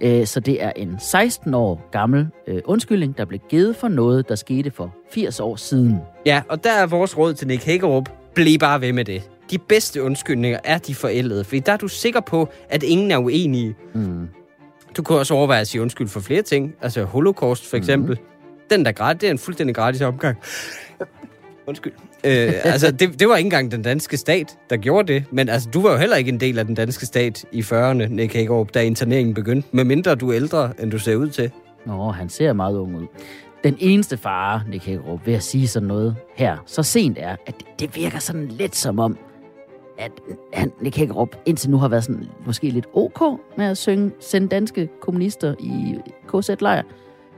Øh, Så det er en 16 år gammel øh, undskyldning, der blev givet for noget, der skete for 80 år siden. Ja, og der er vores råd til Nick Hækkerup. Bliv bare ved med det. De bedste undskyldninger er de forældede, fordi der er du sikker på, at ingen er uenige. Mm. Du kan også overveje at sige undskyld for flere ting. Altså holocaust for eksempel. Mm. Den der gratis, det er en fuldstændig gratis omgang. Undskyld. Øh, altså, det, det var ikke engang den danske stat, der gjorde det. Men altså, du var jo heller ikke en del af den danske stat i 40'erne, Nick Hagerup, da interneringen begyndte. Medmindre du er ældre, end du ser ud til. Nå, han ser meget ung ud. Den eneste fare, Nick Hækkerup, ved at sige sådan noget her så sent er, at det- det virker sådan lidt som om, at han, Nick Hækkerup indtil nu har været sådan måske lidt ok med at synge, sende danske kommunister i KZ-lejr.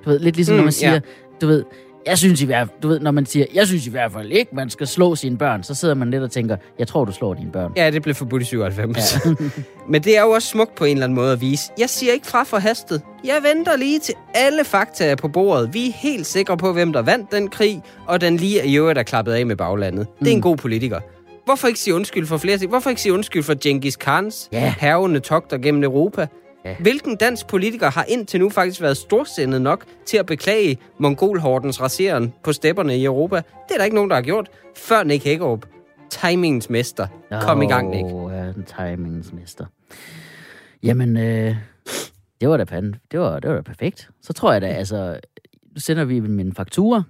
Du ved, lidt ligesom mm, når man siger, ja. du ved, jeg synes i hvert du ved, når man siger, jeg synes i hvert fald ikke, man skal slå sine børn, så sidder man lidt og tænker, jeg tror, du slår dine børn. Ja, det blev forbudt i 97. Ja. Men det er jo også smukt på en eller anden måde at vise. Jeg siger ikke fra for hastet. Jeg venter lige til alle fakta er på bordet. Vi er helt sikre på, hvem der vandt den krig, og den lige i øvrigt er klappet af med baglandet. Det er en mm. god politiker. Hvorfor ikke sige undskyld for flere ting? Hvorfor ikke sige undskyld for Genghis Khans yeah. hervende togter gennem Europa? Ja. Hvilken dansk politiker har indtil nu faktisk været storsindet nok til at beklage mongolhordens raseren på stepperne i Europa? Det er der ikke nogen, der har gjort, før Nick Hækkerup. Timingens mester. Kom oh, i gang, Nick. Ja, den timingens mester. Jamen, øh, det var da panden. Det var, det var da perfekt. Så tror jeg da, altså, nu sender vi min faktura,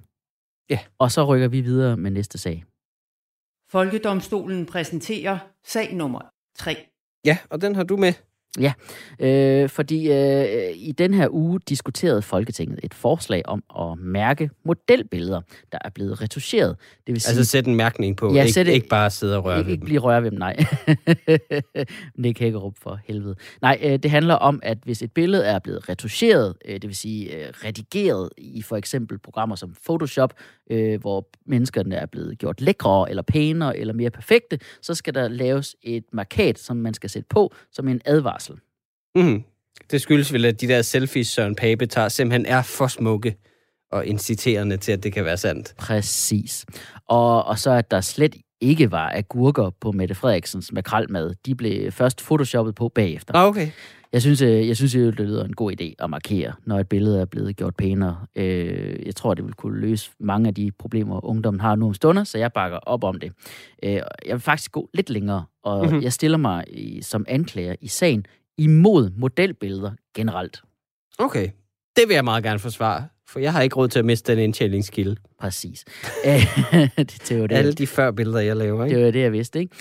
ja. og så rykker vi videre med næste sag. Folkedomstolen præsenterer sag nummer 3. Ja, og den har du med. Ja, øh, fordi øh, i den her uge diskuterede Folketinget et forslag om at mærke modelbilleder, der er blevet retuscheret. Det vil sige, altså sætte en mærkning på, ja, ikke, sætte, ikke bare sidde og røre ikke, ved ikke blive røre ved dem, nej. Nick Hækkerup for helvede. Nej, øh, det handler om, at hvis et billede er blevet retuscheret, øh, det vil sige øh, redigeret i for eksempel programmer som Photoshop, øh, hvor menneskerne er blevet gjort lækre, eller pænere, eller mere perfekte, så skal der laves et markat, som man skal sætte på, som en advarsel. Mm. Det skyldes vel, at de der selfies, Søren Pape tager, simpelthen er for smukke og inciterende til, at det kan være sandt. Præcis. Og, og så at der slet ikke var agurker på Mette Frederiksens makralmad. De blev først photoshoppet på bagefter. Ah, okay. Jeg synes, øh, jeg synes det lyder en god idé at markere, når et billede er blevet gjort pænere. Øh, jeg tror, det vil kunne løse mange af de problemer, ungdommen har nu om stunder, så jeg bakker op om det. Øh, jeg vil faktisk gå lidt længere, og mm-hmm. jeg stiller mig som anklager i sagen imod modelbilleder generelt. Okay, det vil jeg meget gerne forsvare, for jeg har ikke råd til at miste den indtjeningskilde. Præcis. det, det var det. Alle de før billeder, jeg laver, ikke? Det var det, jeg vidste, ikke?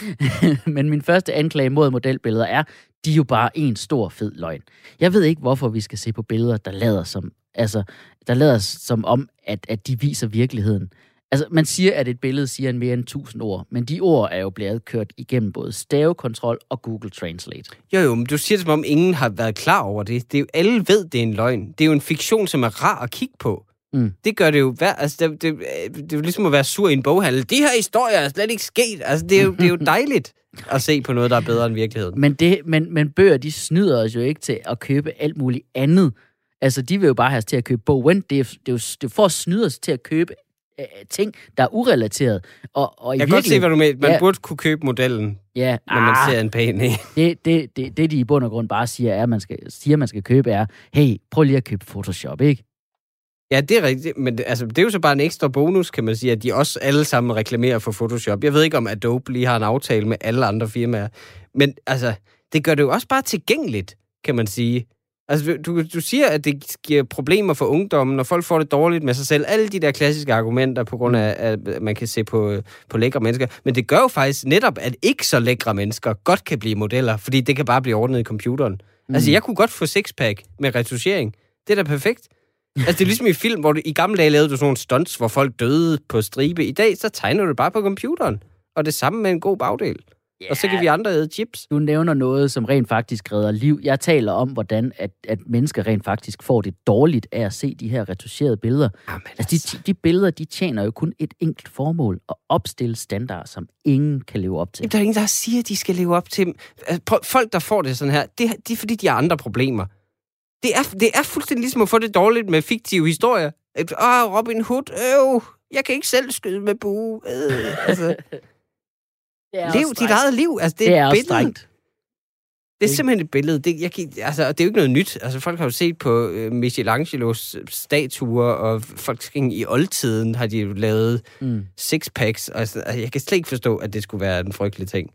Men min første anklage mod modelbilleder er, de er jo bare en stor fed løgn. Jeg ved ikke, hvorfor vi skal se på billeder, der lader som, altså, der lader som om, at, at de viser virkeligheden. Altså, man siger, at et billede siger en mere end 1000 ord, men de ord er jo blevet kørt igennem både stavekontrol og Google Translate. Jo, jo, men du siger det, som om ingen har været klar over det. det er jo, alle ved, det er en løgn. Det er jo en fiktion, som er rar at kigge på. Mm. Det gør det jo værd. Altså, det, det, det, er jo ligesom at være sur i en boghandel. De her historier er slet ikke sket. Altså, det er jo, det er jo dejligt at se på noget, der er bedre end virkeligheden. Men, det, men, men bøger, de snyder os jo ikke til at købe alt muligt andet. Altså, de vil jo bare have os til at købe bogen. Det er, det er jo det er for at snyde os til at købe øh, ting, der er urelateret. Og, og jeg kan godt se, hvad du mener. Man ja, burde kunne købe modellen, ja, når man ah, ser en pæn i. Det, det, det, det, de i bund og grund bare siger, er, at man skal, siger, man skal købe, er, hey, prøv lige at købe Photoshop, ikke? Ja, det er rigtigt, men det, altså, det er jo så bare en ekstra bonus, kan man sige, at de også alle sammen reklamerer for Photoshop. Jeg ved ikke, om Adobe lige har en aftale med alle andre firmaer, men altså, det gør det jo også bare tilgængeligt, kan man sige. Altså, du, du siger, at det giver problemer for ungdommen, når folk får det dårligt med sig selv. Alle de der klassiske argumenter på grund af, at man kan se på, på lækre mennesker. Men det gør jo faktisk netop, at ikke så lækre mennesker godt kan blive modeller, fordi det kan bare blive ordnet i computeren. Mm. Altså, jeg kunne godt få sixpack med retuschering. Det er da perfekt. Altså, det er ligesom i film, hvor du, i gamle dage lavede du sådan nogle stunts, hvor folk døde på stribe. I dag, så tegner du det bare på computeren. Og det samme med en god bagdel. Yeah. Og så kan vi andre æde chips. Du nævner noget, som rent faktisk redder liv. Jeg taler om, hvordan at, at mennesker rent faktisk får det dårligt af at se de her retuscherede billeder. Jamen, altså, de, altså. de billeder, de tjener jo kun et enkelt formål. At opstille standarder, som ingen kan leve op til. Jamen, der er ingen, der siger, at de skal leve op til dem. Altså, folk, der får det sådan her, det, det er fordi, de har andre problemer. Det er, det er fuldstændig ligesom at få det dårligt med fiktive historier. Åh, Robin Hood, øv, jeg kan ikke selv skyde med bue. Øh, altså. Lev dit eget liv. Altså, det, det er, er strengt. Det er simpelthen et billede. Det, jeg, altså, det er jo ikke noget nyt. Altså, folk har jo set på uh, Michelangelos statuer, og folk i oldtiden har de jo lavet mm. sixpacks. Altså, altså, jeg kan slet ikke forstå, at det skulle være en frygtelig ting.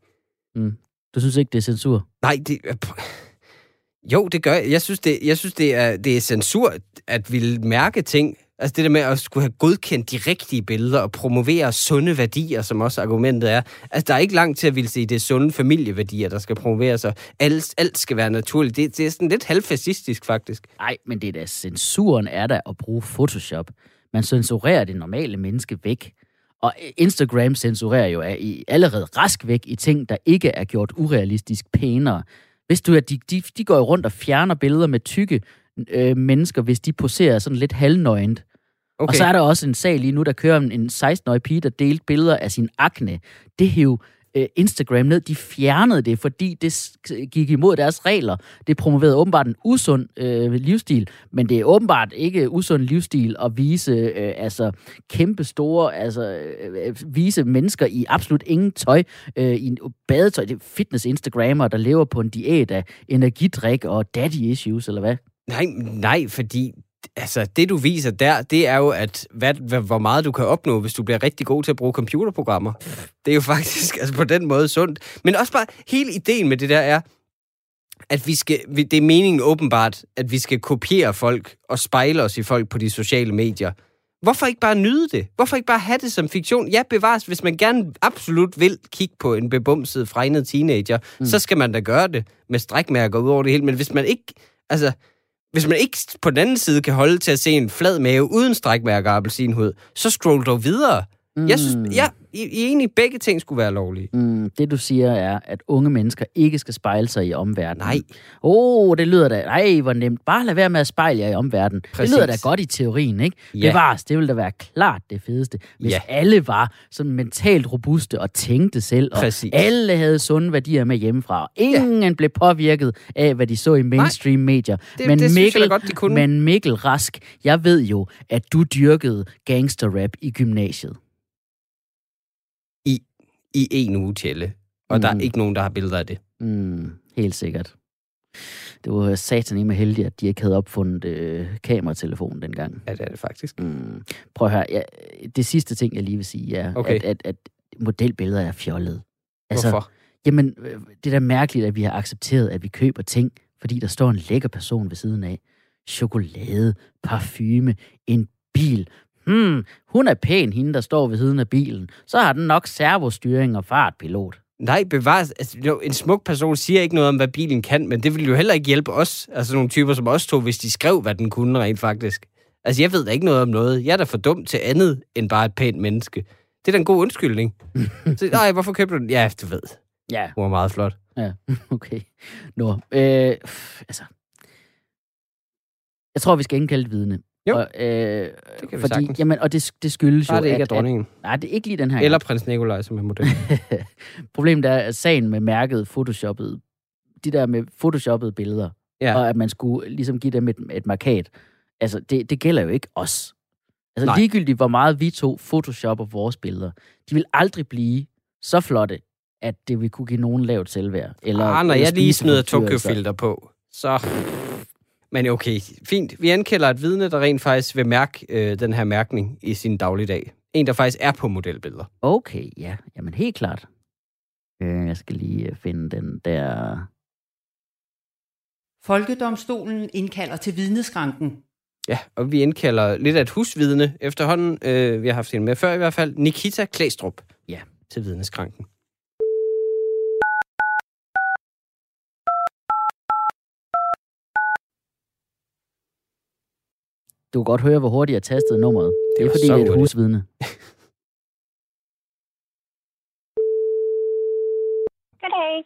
Mm. Du synes ikke, det er censur? Nej, det... Jo, det gør jeg. Jeg synes, det, jeg synes, det, er, det er censur at ville mærke ting. Altså det der med at skulle have godkendt de rigtige billeder og promovere sunde værdier, som også argumentet er. Altså der er ikke langt til at ville sige, det er sunde familieværdier, der skal promoveres, og alt, alt skal være naturligt. Det, det er sådan lidt halvfascistisk, faktisk. Nej, men det er da censuren er der at bruge Photoshop. Man censurerer det normale menneske væk. Og Instagram censurerer jo er i allerede rask væk i ting, der ikke er gjort urealistisk pænere. Hvis du at de, de, de går jo rundt og fjerner billeder med tykke øh, mennesker, hvis de poserer sådan lidt halvnøgent. Okay. Og så er der også en sag lige nu, der kører om en 16-årig pige, der delte billeder af sin akne. Det hæv øh, Instagram ned. De fjernede det, fordi det gik imod deres regler. Det promoverede åbenbart en usund øh, livsstil, men det er åbenbart ikke usund livsstil at vise øh, altså kæmpe store, altså øh, vise mennesker i absolut ingen tøj, øh, i en badetøj. Det er fitness-instagrammer, der lever på en diæt af energidrik og daddy issues, eller hvad? Nej, nej, fordi altså, det du viser der, det er jo, at hvad, hvad, hvor meget du kan opnå, hvis du bliver rigtig god til at bruge computerprogrammer. Det er jo faktisk altså, på den måde sundt. Men også bare, hele ideen med det der er, at vi skal, det er meningen åbenbart, at vi skal kopiere folk og spejle os i folk på de sociale medier. Hvorfor ikke bare nyde det? Hvorfor ikke bare have det som fiktion? Ja, bevares, hvis man gerne absolut vil kigge på en bebumset, fregnet teenager, mm. så skal man da gøre det med strækmærker ud over det hele. Men hvis man ikke, altså, hvis man ikke på den anden side kan holde til at se en flad mave uden strækmærker og appelsinhud, så scroll dog videre. Mm. Jeg synes, ja, I, I enige, begge ting skulle være lovlige. Mm, det du siger er, at unge mennesker ikke skal spejle sig i omverdenen. Nej. Åh, oh, det lyder da, nej, hvor nemt. Bare lad være med at spejle jer i omverdenen. Præcis. Det lyder da godt i teorien, ikke? Ja. Bevares, det ville da være klart det fedeste, hvis ja. alle var sådan mentalt robuste og tænkte selv, og Præcis. alle havde sunde værdier med hjemmefra, og ingen ja. blev påvirket af, hvad de så i mainstream medier. Det, men det Mikkel, godt, de kunne. Men Mikkel Rask, jeg ved jo, at du dyrkede gangsterrap i gymnasiet i en uge tælle. Og mm. der er mm. ikke nogen, der har billeder af det. Mm, helt sikkert. Det var satan med heldig, at de ikke havde opfundet øh, kameratelefonen dengang. Ja, det er det faktisk. Mm. Prøv at høre. Ja, det sidste ting, jeg lige vil sige, er, okay. at, at, at modelbilleder er fjollet. Altså, Hvorfor? Jamen, øh, det er da mærkeligt, at vi har accepteret, at vi køber ting, fordi der står en lækker person ved siden af. Chokolade, parfume, en bil, hmm, hun er pæn, hende der står ved siden af bilen. Så har den nok servostyring og fartpilot. Nej, bevares. Altså, en smuk person siger ikke noget om, hvad bilen kan, men det vil jo heller ikke hjælpe os, altså nogle typer som os to, hvis de skrev, hvad den kunne rent faktisk. Altså, jeg ved da ikke noget om noget. Jeg er da for dum til andet end bare et pænt menneske. Det er da en god undskyldning. Så, nej, hvorfor købte du den? Ja, du ved. Ja. Hun er meget flot. Ja, okay. Nå, øh, altså. Jeg tror, vi skal indkalde et vidne. Jo, og, øh, det kan vi fordi, sagtens. Jamen, og det, det skyldes jo, det ikke at, er dronningen. At, nej, det er ikke lige den her. Eller prins Nikolaj, som er model. Problemet er, at sagen med mærket photoshoppet, de der med photoshoppede billeder, ja. og at man skulle ligesom give dem et, et markat, altså, det, det gælder jo ikke os. Altså, nej. ligegyldigt, hvor meget vi to photoshopper vores billeder, de vil aldrig blive så flotte, at det vil kunne give nogen lavt selvværd. Eller, ah, når jeg lige smider Tokyo-filter på, så men okay, fint. Vi ankælder et vidne, der rent faktisk vil mærke øh, den her mærkning i sin dagligdag. En, der faktisk er på modelbilleder. Okay, ja. Jamen helt klart. Øh, jeg skal lige øh, finde den der... Folkedomstolen indkalder til vidneskranken. Ja, og vi indkalder lidt af et husvidne efterhånden. Øh, vi har haft en med før i hvert fald. Nikita Klæstrup. Ja. Til vidneskranken. Du kan godt høre, hvor hurtigt jeg tastede nummeret. Det er fordi, det er et husvidne. Goddag.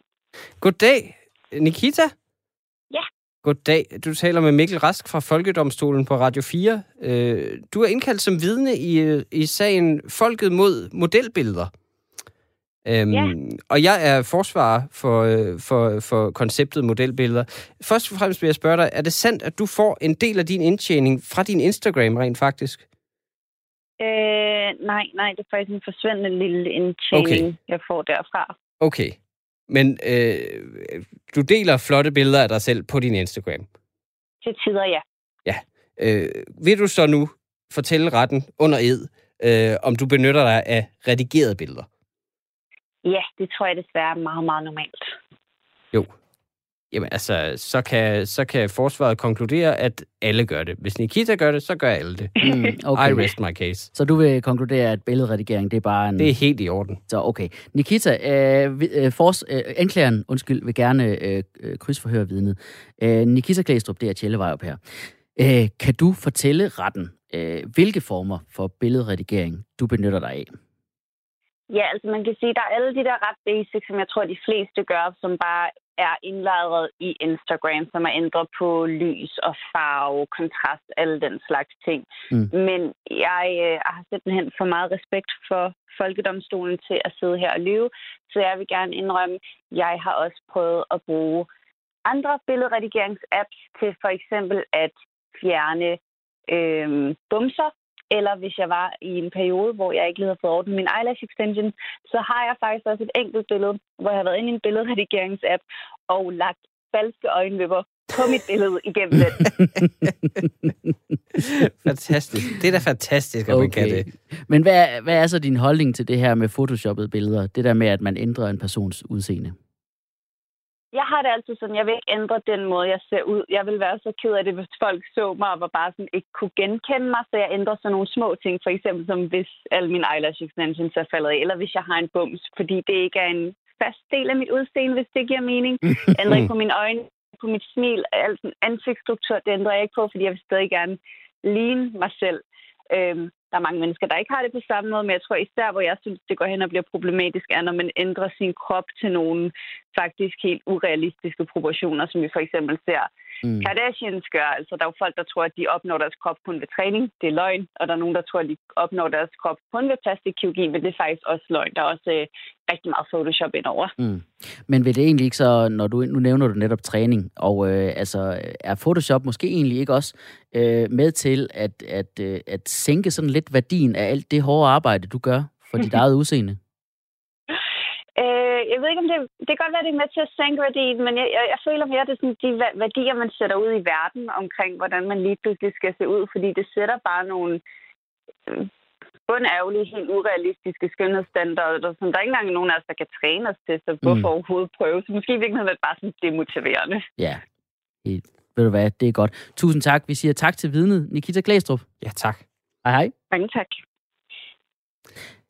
Goddag, Nikita. Ja. Goddag. Du taler med Mikkel Rask fra Folkedomstolen på Radio 4. Øh, du er indkaldt som vidne i, i sagen Folket mod modelbilleder. Øhm, ja. Og jeg er forsvarer for, øh, for, for konceptet modelbilleder. Først og fremmest vil jeg spørge dig, er det sandt, at du får en del af din indtjening fra din Instagram rent faktisk? Øh, nej, nej, det er faktisk en forsvindende lille indtjening, okay. jeg får derfra. Okay, men øh, du deler flotte billeder af dig selv på din Instagram? Til tider, ja. Ja. Øh, vil du så nu fortælle retten under ed, øh, om du benytter dig af redigerede billeder? Ja, det tror jeg desværre er meget, meget normalt. Jo. Jamen altså, så kan, så kan forsvaret konkludere, at alle gør det. Hvis Nikita gør det, så gør alle det. Mm, okay. I rest my case. Så du vil konkludere, at billedredigering, det er bare en... Det er helt i orden. Så okay. Nikita, øh, øh, fors, øh, anklageren, undskyld, vil gerne øh, øh, krydsforhøre vidnet. Øh, Nikita Klæstrup, det er Tjelle op her. Øh, kan du fortælle retten, øh, hvilke former for billedredigering du benytter dig af? Ja, altså man kan sige, der er alle de der ret basic, som jeg tror, de fleste gør, som bare er indlejret i Instagram, som er ændret på lys og farve, kontrast, alle den slags ting. Mm. Men jeg øh, har simpelthen for meget respekt for folkedomstolen til at sidde her og lyve, så jeg vil gerne indrømme, jeg har også prøvet at bruge andre billedredigeringsapps til for eksempel at fjerne øh, bumser eller hvis jeg var i en periode, hvor jeg ikke lige havde fået ordnet min eyelash extension, så har jeg faktisk også et enkelt billede, hvor jeg har været inde i en billedredigeringsapp og lagt falske øjenvipper på mit billede igennem den. fantastisk. Det er da fantastisk, at okay. man kan det. Men hvad, hvad er så din holdning til det her med photoshoppede billeder? Det der med, at man ændrer en persons udseende? Jeg har det altid sådan, jeg vil ikke ændre den måde, jeg ser ud. Jeg vil være så ked af det, hvis folk så mig og var bare sådan, ikke kunne genkende mig, så jeg ændrer sådan nogle små ting. For eksempel som hvis alle mine eyelash extensions er faldet af, eller hvis jeg har en bums, fordi det ikke er en fast del af mit udseende, hvis det giver mening. Jeg ændrer ikke på mine øjne, på mit smil, al ansigtsstruktur, det ændrer jeg ikke på, fordi jeg vil stadig gerne ligne mig selv. Øhm, der er mange mennesker, der ikke har det på samme måde, men jeg tror især, hvor jeg synes, det går hen og bliver problematisk, er, når man ændrer sin krop til nogle faktisk helt urealistiske proportioner, som vi for eksempel ser mm. Kardashians gør. Altså, der er jo folk, der tror, at de opnår deres krop kun ved træning. Det er løgn. Og der er nogen, der tror, at de opnår deres krop kun ved plastikkirurgi, men det er faktisk også løgn. Der er også øh, rigtig meget Photoshop indover. Mm. Men vil det egentlig ikke så, når du, nu nævner du netop træning, og øh, altså, er Photoshop måske egentlig ikke også øh, med til at, at, øh, at sænke sådan lidt værdien af alt det hårde arbejde, du gør for dit eget udseende? Øh, jeg ved ikke, om det, det kan godt være, det er med til at sænke værdien, men jeg, jeg, jeg føler mere, at det er sådan de værdier, man sætter ud i verden omkring, hvordan man lige pludselig skal se ud, fordi det sætter bare nogle øh, bundærvelige, helt urealistiske skønhedsstandarder, som der ikke engang er nogen af os, der kan træne os til, så hvorfor mm. overhovedet prøve? Så måske i virkeligheden er det bare sådan demotiverende. Ja, helt. Ved du hvad, det er godt. Tusind tak. Vi siger tak til vidnet, Nikita Klæstrup. Ja, tak. Hej hej. Mange tak.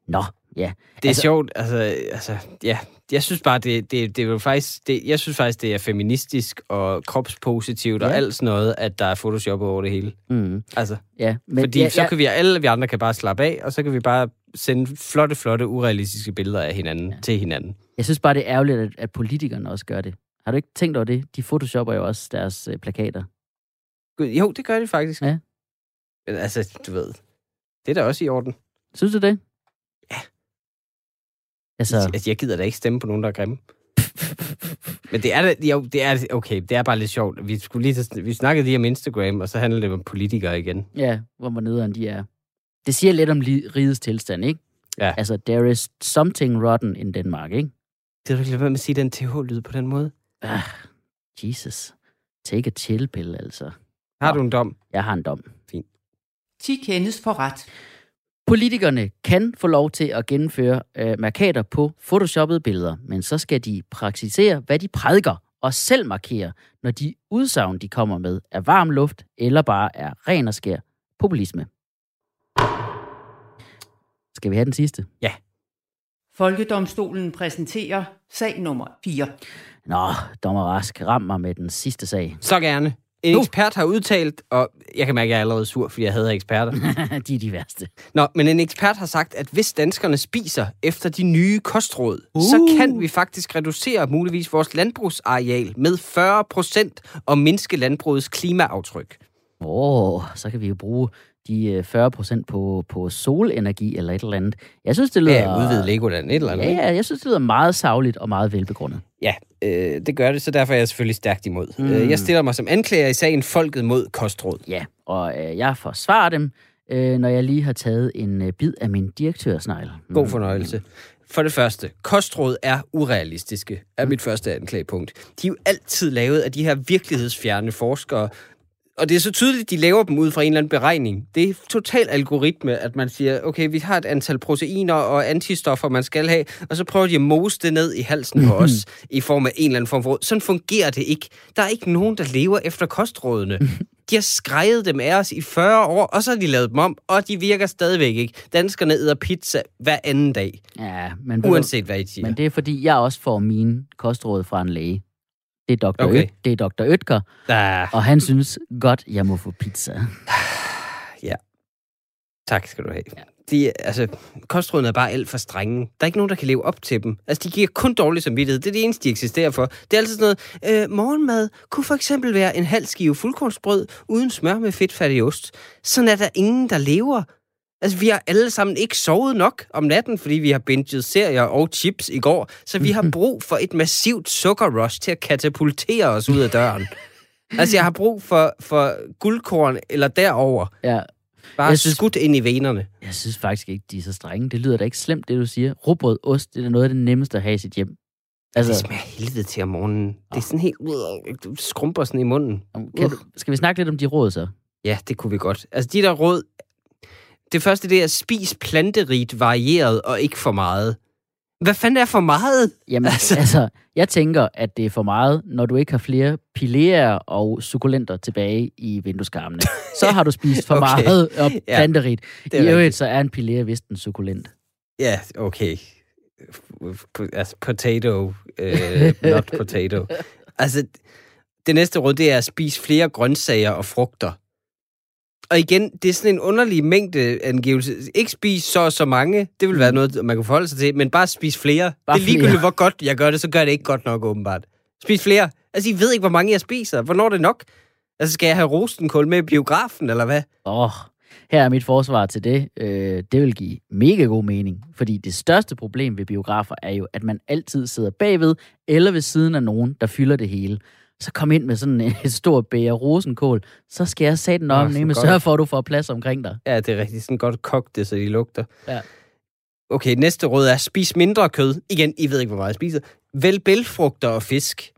Nå, ja. Det er altså, sjovt, altså, altså, ja, jeg synes bare, det, det, det er faktisk, det, jeg synes faktisk, det er feministisk og kropspositivt ja. og alt sådan noget, at der er Photoshop over det hele. Mm. Altså, ja, men, fordi ja, så ja. kan vi, alle vi andre kan bare slappe af, og så kan vi bare sende flotte, flotte, urealistiske billeder af hinanden ja. til hinanden. Jeg synes bare, det er ærgerligt, at, at politikerne også gør det. Har du ikke tænkt over det? De photoshopper jo også deres øh, plakater. Jo, det gør de faktisk. Ja. Men altså, du ved, det er da også i orden. Synes du det? Ja. Altså... altså jeg gider da ikke stemme på nogen, der er grimme. Men det er da, jo, det er, okay, det er bare lidt sjovt. Vi, skulle lige, vi snakkede lige om Instagram, og så handler det om politikere igen. Ja, hvor man nederen de er. Det siger lidt om rigets tilstand, ikke? Ja. Altså, there is something rotten in Denmark, ikke? Det er virkelig, hvad man siger den TH-lyd på den måde. Ah, Jesus. Take a chill pill, altså. Har du en dom? Jeg har en dom. Fint. 10 kendes for ret. Politikerne kan få lov til at gennemføre øh, markader på photoshoppede billeder, men så skal de praktisere, hvad de prædiker, og selv markere, når de udsagn, de kommer med, er varm luft eller bare er ren og skær populisme. Skal vi have den sidste? Ja. Folkedomstolen præsenterer sag nummer 4. Nå, dommer Rask, ram mig med den sidste sag. Så gerne. En ekspert har udtalt, og jeg kan mærke, at jeg er allerede sur, fordi jeg hader eksperter. de er de værste. Nå, men en ekspert har sagt, at hvis danskerne spiser efter de nye kostråd, uh. så kan vi faktisk reducere muligvis vores landbrugsareal med 40 procent og mindske landbrugets klimaaftryk. Åh, oh, så kan vi jo bruge de 40 øh, procent på, på solenergi eller et eller andet. Jeg synes, det lyder... Ja, udvide Legoland, et eller andet. Ja, ja, jeg synes, det lyder meget savligt og meget velbegrundet. Ja, øh, det gør det, så derfor er jeg selvfølgelig stærkt imod. Mm. Øh, jeg stiller mig som anklager i sagen Folket mod Kostråd. Ja, og øh, jeg forsvarer dem, øh, når jeg lige har taget en øh, bid af min direktørsnegl. Mm. God fornøjelse. For det første, kostråd er urealistiske, er mit første anklagepunkt. De er jo altid lavet af de her virkelighedsfjerne forskere, og det er så tydeligt, at de laver dem ud fra en eller anden beregning. Det er total algoritme, at man siger, okay, vi har et antal proteiner og antistoffer, man skal have, og så prøver de at mose det ned i halsen på os i form af en eller anden form for Sådan fungerer det ikke. Der er ikke nogen, der lever efter kostrådene. De har skrejet dem af os i 40 år, og så har de lavet dem om, og de virker stadigvæk ikke. Danskerne æder pizza hver anden dag. Ja, men uanset hvad I siger. Men det er fordi, jeg også får mine kostråd fra en læge. Det er Dr. Okay. Øt, det er Dr. Øtker, ah. og han synes godt, jeg må få pizza. Ja. Tak skal du have. Ja. de, altså, kostrådene er bare alt for strenge. Der er ikke nogen, der kan leve op til dem. Altså, de giver kun dårlig samvittighed. Det er det eneste, de eksisterer for. Det er altid sådan noget, øh, morgenmad kunne for eksempel være en halv skive fuldkornsbrød uden smør med fedtfattig ost. Sådan er der ingen, der lever. Altså, vi har alle sammen ikke sovet nok om natten, fordi vi har binget serier og chips i går, så vi har brug for et massivt sukkerrush til at katapultere os ud af døren. altså, jeg har brug for, for guldkorn eller derover. Ja. Bare Jeg synes... skudt ind i venerne. Jeg synes faktisk ikke, de er så strenge. Det lyder da ikke slemt, det du siger. Råbrød, ost, det er noget af det nemmeste at have i sit hjem. Altså, Altså, det smager helvede til om morgenen. Det er sådan helt... Du skrumper sådan i munden. kan du, skal vi snakke lidt om de råd så? Ja, det kunne vi godt. Altså, de der råd... Det første, det er, spis planterigt, varieret og ikke for meget. Hvad fanden er for meget? Jamen, Altså- altså... jeg tænker, at det er for meget, når du ikke har flere piléer og sukulenter tilbage i vindueskarmene. Så har du spist for Okay. meget og Ja, planterigt. det I øvrigt, så er en pilé vist en sukulent. Ja, okay. Altså, potato, øh, not potato. Altså, det næste råd, det er at spise flere grøntsager og frugter. Og igen, det er sådan en underlig mængde angivelse. Ikke spis så og så mange, det vil være noget, man kan forholde sig til, men bare spis flere. Bare det er ligegyldigt, flere. hvor godt jeg gør det, så gør jeg det ikke godt nok, åbenbart. Spis flere. Altså, I ved ikke, hvor mange jeg spiser. Hvornår er det nok? Altså, skal jeg have rostenkål med i biografen, eller hvad? Åh, oh, her er mit forsvar til det. Øh, det vil give mega god mening, fordi det største problem ved biografer er jo, at man altid sidder bagved eller ved siden af nogen, der fylder det hele. Så kom ind med sådan et stort bæger rosenkål, så skal jeg sætte den om, så nemlig sørge for, at du får plads omkring dig. Ja, det er rigtig sådan godt kogt det, så de lugter. Ja. Okay, næste råd er, spis mindre kød. Igen, I ved ikke, hvor meget jeg spiser. Vælg bælfrugter og fisk.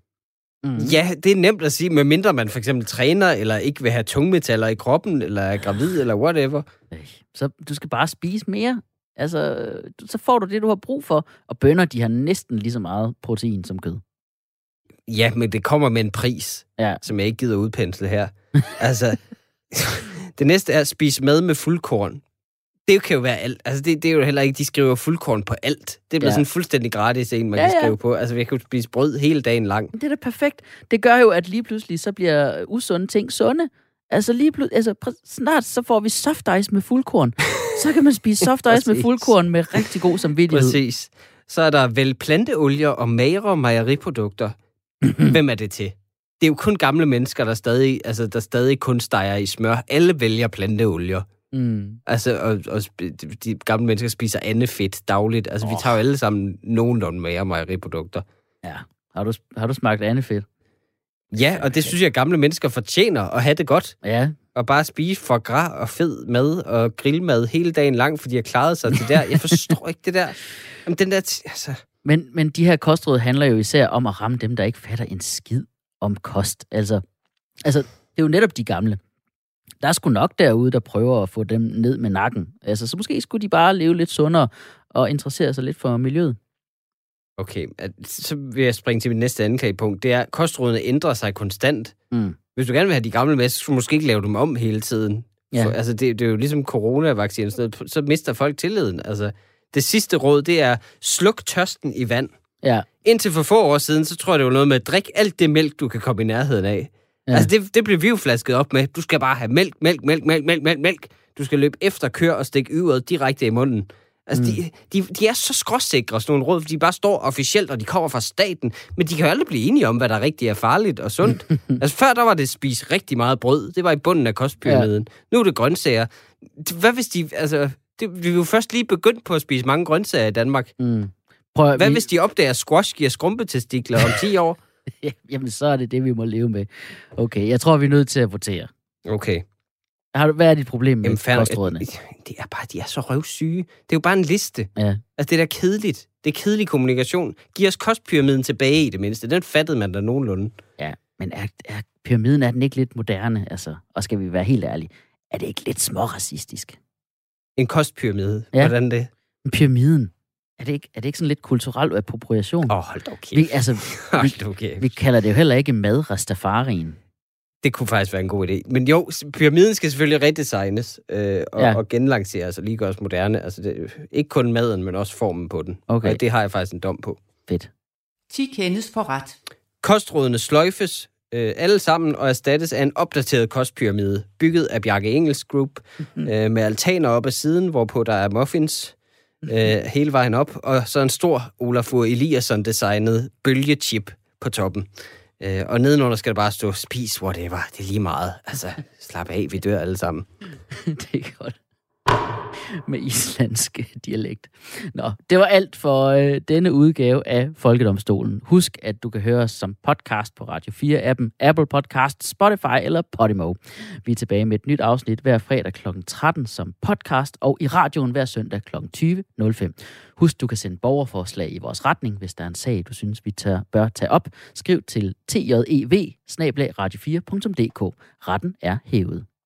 Mm. Ja, det er nemt at sige, medmindre man for eksempel træner, eller ikke vil have tungmetaller i kroppen, eller er gravid, eller whatever. Øh, Så du skal bare spise mere. Altså, så får du det, du har brug for. Og bønner, de har næsten lige så meget protein som kød. Ja, men det kommer med en pris, Ja. som jeg ikke gider udpensle her. altså, det næste er at spise mad med fuldkorn. Det kan jo være alt. Altså, det, det er jo heller ikke, de skriver fuldkorn på alt. Det bliver Ja. sådan fuldstændig gratis en, man Ja, kan ja. skrive på. Altså, vi kan jo spise brød hele dagen lang. Det er da perfekt. Det gør jo, at lige pludselig så bliver usunde ting sunde. Altså lige pludselig, altså snart så får vi soft ice med fuldkorn. Så kan man spise soft ice med fuldkorn med rigtig god samvittighed. Præcis. Så er der vel planteolier og magre mejeriprodukter. Hvem er det til? Det er jo kun gamle mennesker, der stadig, altså, der stadig kun steger i smør. Alle vælger planteolier. Mm. Altså, og, og de- de gamle mennesker spiser andefedt dagligt. Altså, oh. vi tager jo alle sammen nogenlunde magre mejeriprodukter. Ja. Har du, har du smagt andefedt? Ja, og det synes jeg, at gamle mennesker fortjener at have det godt. Ja. Og bare spise for gras og fed mad og grillmad hele dagen lang, fordi jeg klarede sig til der. Jeg forstår ikke det der. Jamen, den der... Altså, Men, men de her kostråd handler jo især om at ramme dem, der ikke fatter en skid om kost. Altså, altså det er jo netop de gamle. Der er sgu nok derude, der prøver at få dem ned med nakken. Altså, så måske skulle de bare leve lidt sundere og interessere sig lidt for miljøet. Okay, så vil jeg springe til mit næste anklagepunkt. Det er, at kostrådene ændrer sig konstant. Mm. Hvis du gerne vil have de gamle med, så skal du måske ikke lave dem om hele tiden. Ja. For, altså, det, det er jo ligesom coronavaccinen, så mister folk tilliden. Altså, det sidste råd, det er, sluk tørsten i vand. Ja. Indtil for få år siden, så tror jeg, det var noget med, at drik alt det mælk, du kan komme i nærheden af. Ja. Altså, det, det blev vi jo flasket op med. Du skal bare have mælk, mælk, mælk, mælk, mælk, mælk, mælk. Du skal løbe efter kør og stikke yveret direkte i munden. Altså, mm. de, de, de er så skråsikre, sådan nogle råd, fordi de bare står officielt, og de kommer fra staten. Men de kan jo aldrig blive enige om, hvad der rigtig er farligt og sundt. altså, før der var det spise rigtig meget brød. Det var i bunden af kostpyramiden. Ja. Nu er det grøntsager. Hvad hvis de... Altså, det, vi er jo først lige begyndt på at spise mange grøntsager i Danmark. Mm. Prøv, Hvad vi, hvis de opdager, at squash giver skrumpetestikler om 10 år? Ja, jamen, så er det det, vi må leve med. Okay, jeg tror, vi er nødt til at votere. Okay. Har du, hvad er dit problem med Jamen, fair, nok. kostrådene? det er bare, de er så røvsyge. Det er jo bare en liste. Ja. Altså, det er da kedeligt. Det er kedelig kommunikation. Giv os kostpyramiden tilbage i det mindste. Den fattede man da nogenlunde. Ja, men er, er pyramiden, er den ikke lidt moderne? Altså, og skal vi være helt ærlige, er det ikke lidt småracistisk? En kostpyramide. Ja. Hvordan det? Pyramiden, er det ikke, er det ikke sådan lidt kulturel appropriation? Åh, oh, hold da okay. vi, altså, Hold da okay. vi kalder det jo heller ikke mad Rastafarien. Det kunne faktisk være en god idé. Men jo, pyramiden skal selvfølgelig redesignes øh, og, ja. og genlanceres og lige gøres moderne. Altså, det, ikke kun maden, men også formen på den. Okay. Og det har jeg faktisk en dom på. Fedt. 10 kendes for ret. Kostrådene sløjfes. Øh, alle sammen og erstattes af en opdateret kostpyramide, bygget af Bjarke Engels Group, øh, med altaner op ad siden, hvorpå der er muffins øh, hele vejen op, og så en stor Olafur Eliasson-designet bølgechip på toppen. Øh, og nedenunder skal der bare stå, spis whatever, det er lige meget. Altså, slap af, vi dør alle sammen. det er godt. Med islandsk dialekt. Nå, det var alt for øh, denne udgave af Folkedomstolen. Husk, at du kan høre os som podcast på Radio 4-appen, Apple Podcast, Spotify eller Podimo. Vi er tilbage med et nyt afsnit hver fredag kl. 13 som podcast, og i radioen hver søndag kl. 20.05. Husk, du kan sende borgerforslag i vores retning, hvis der er en sag, du synes, vi tør, bør tage op. Skriv til tjev radio4.dk. Retten er hævet.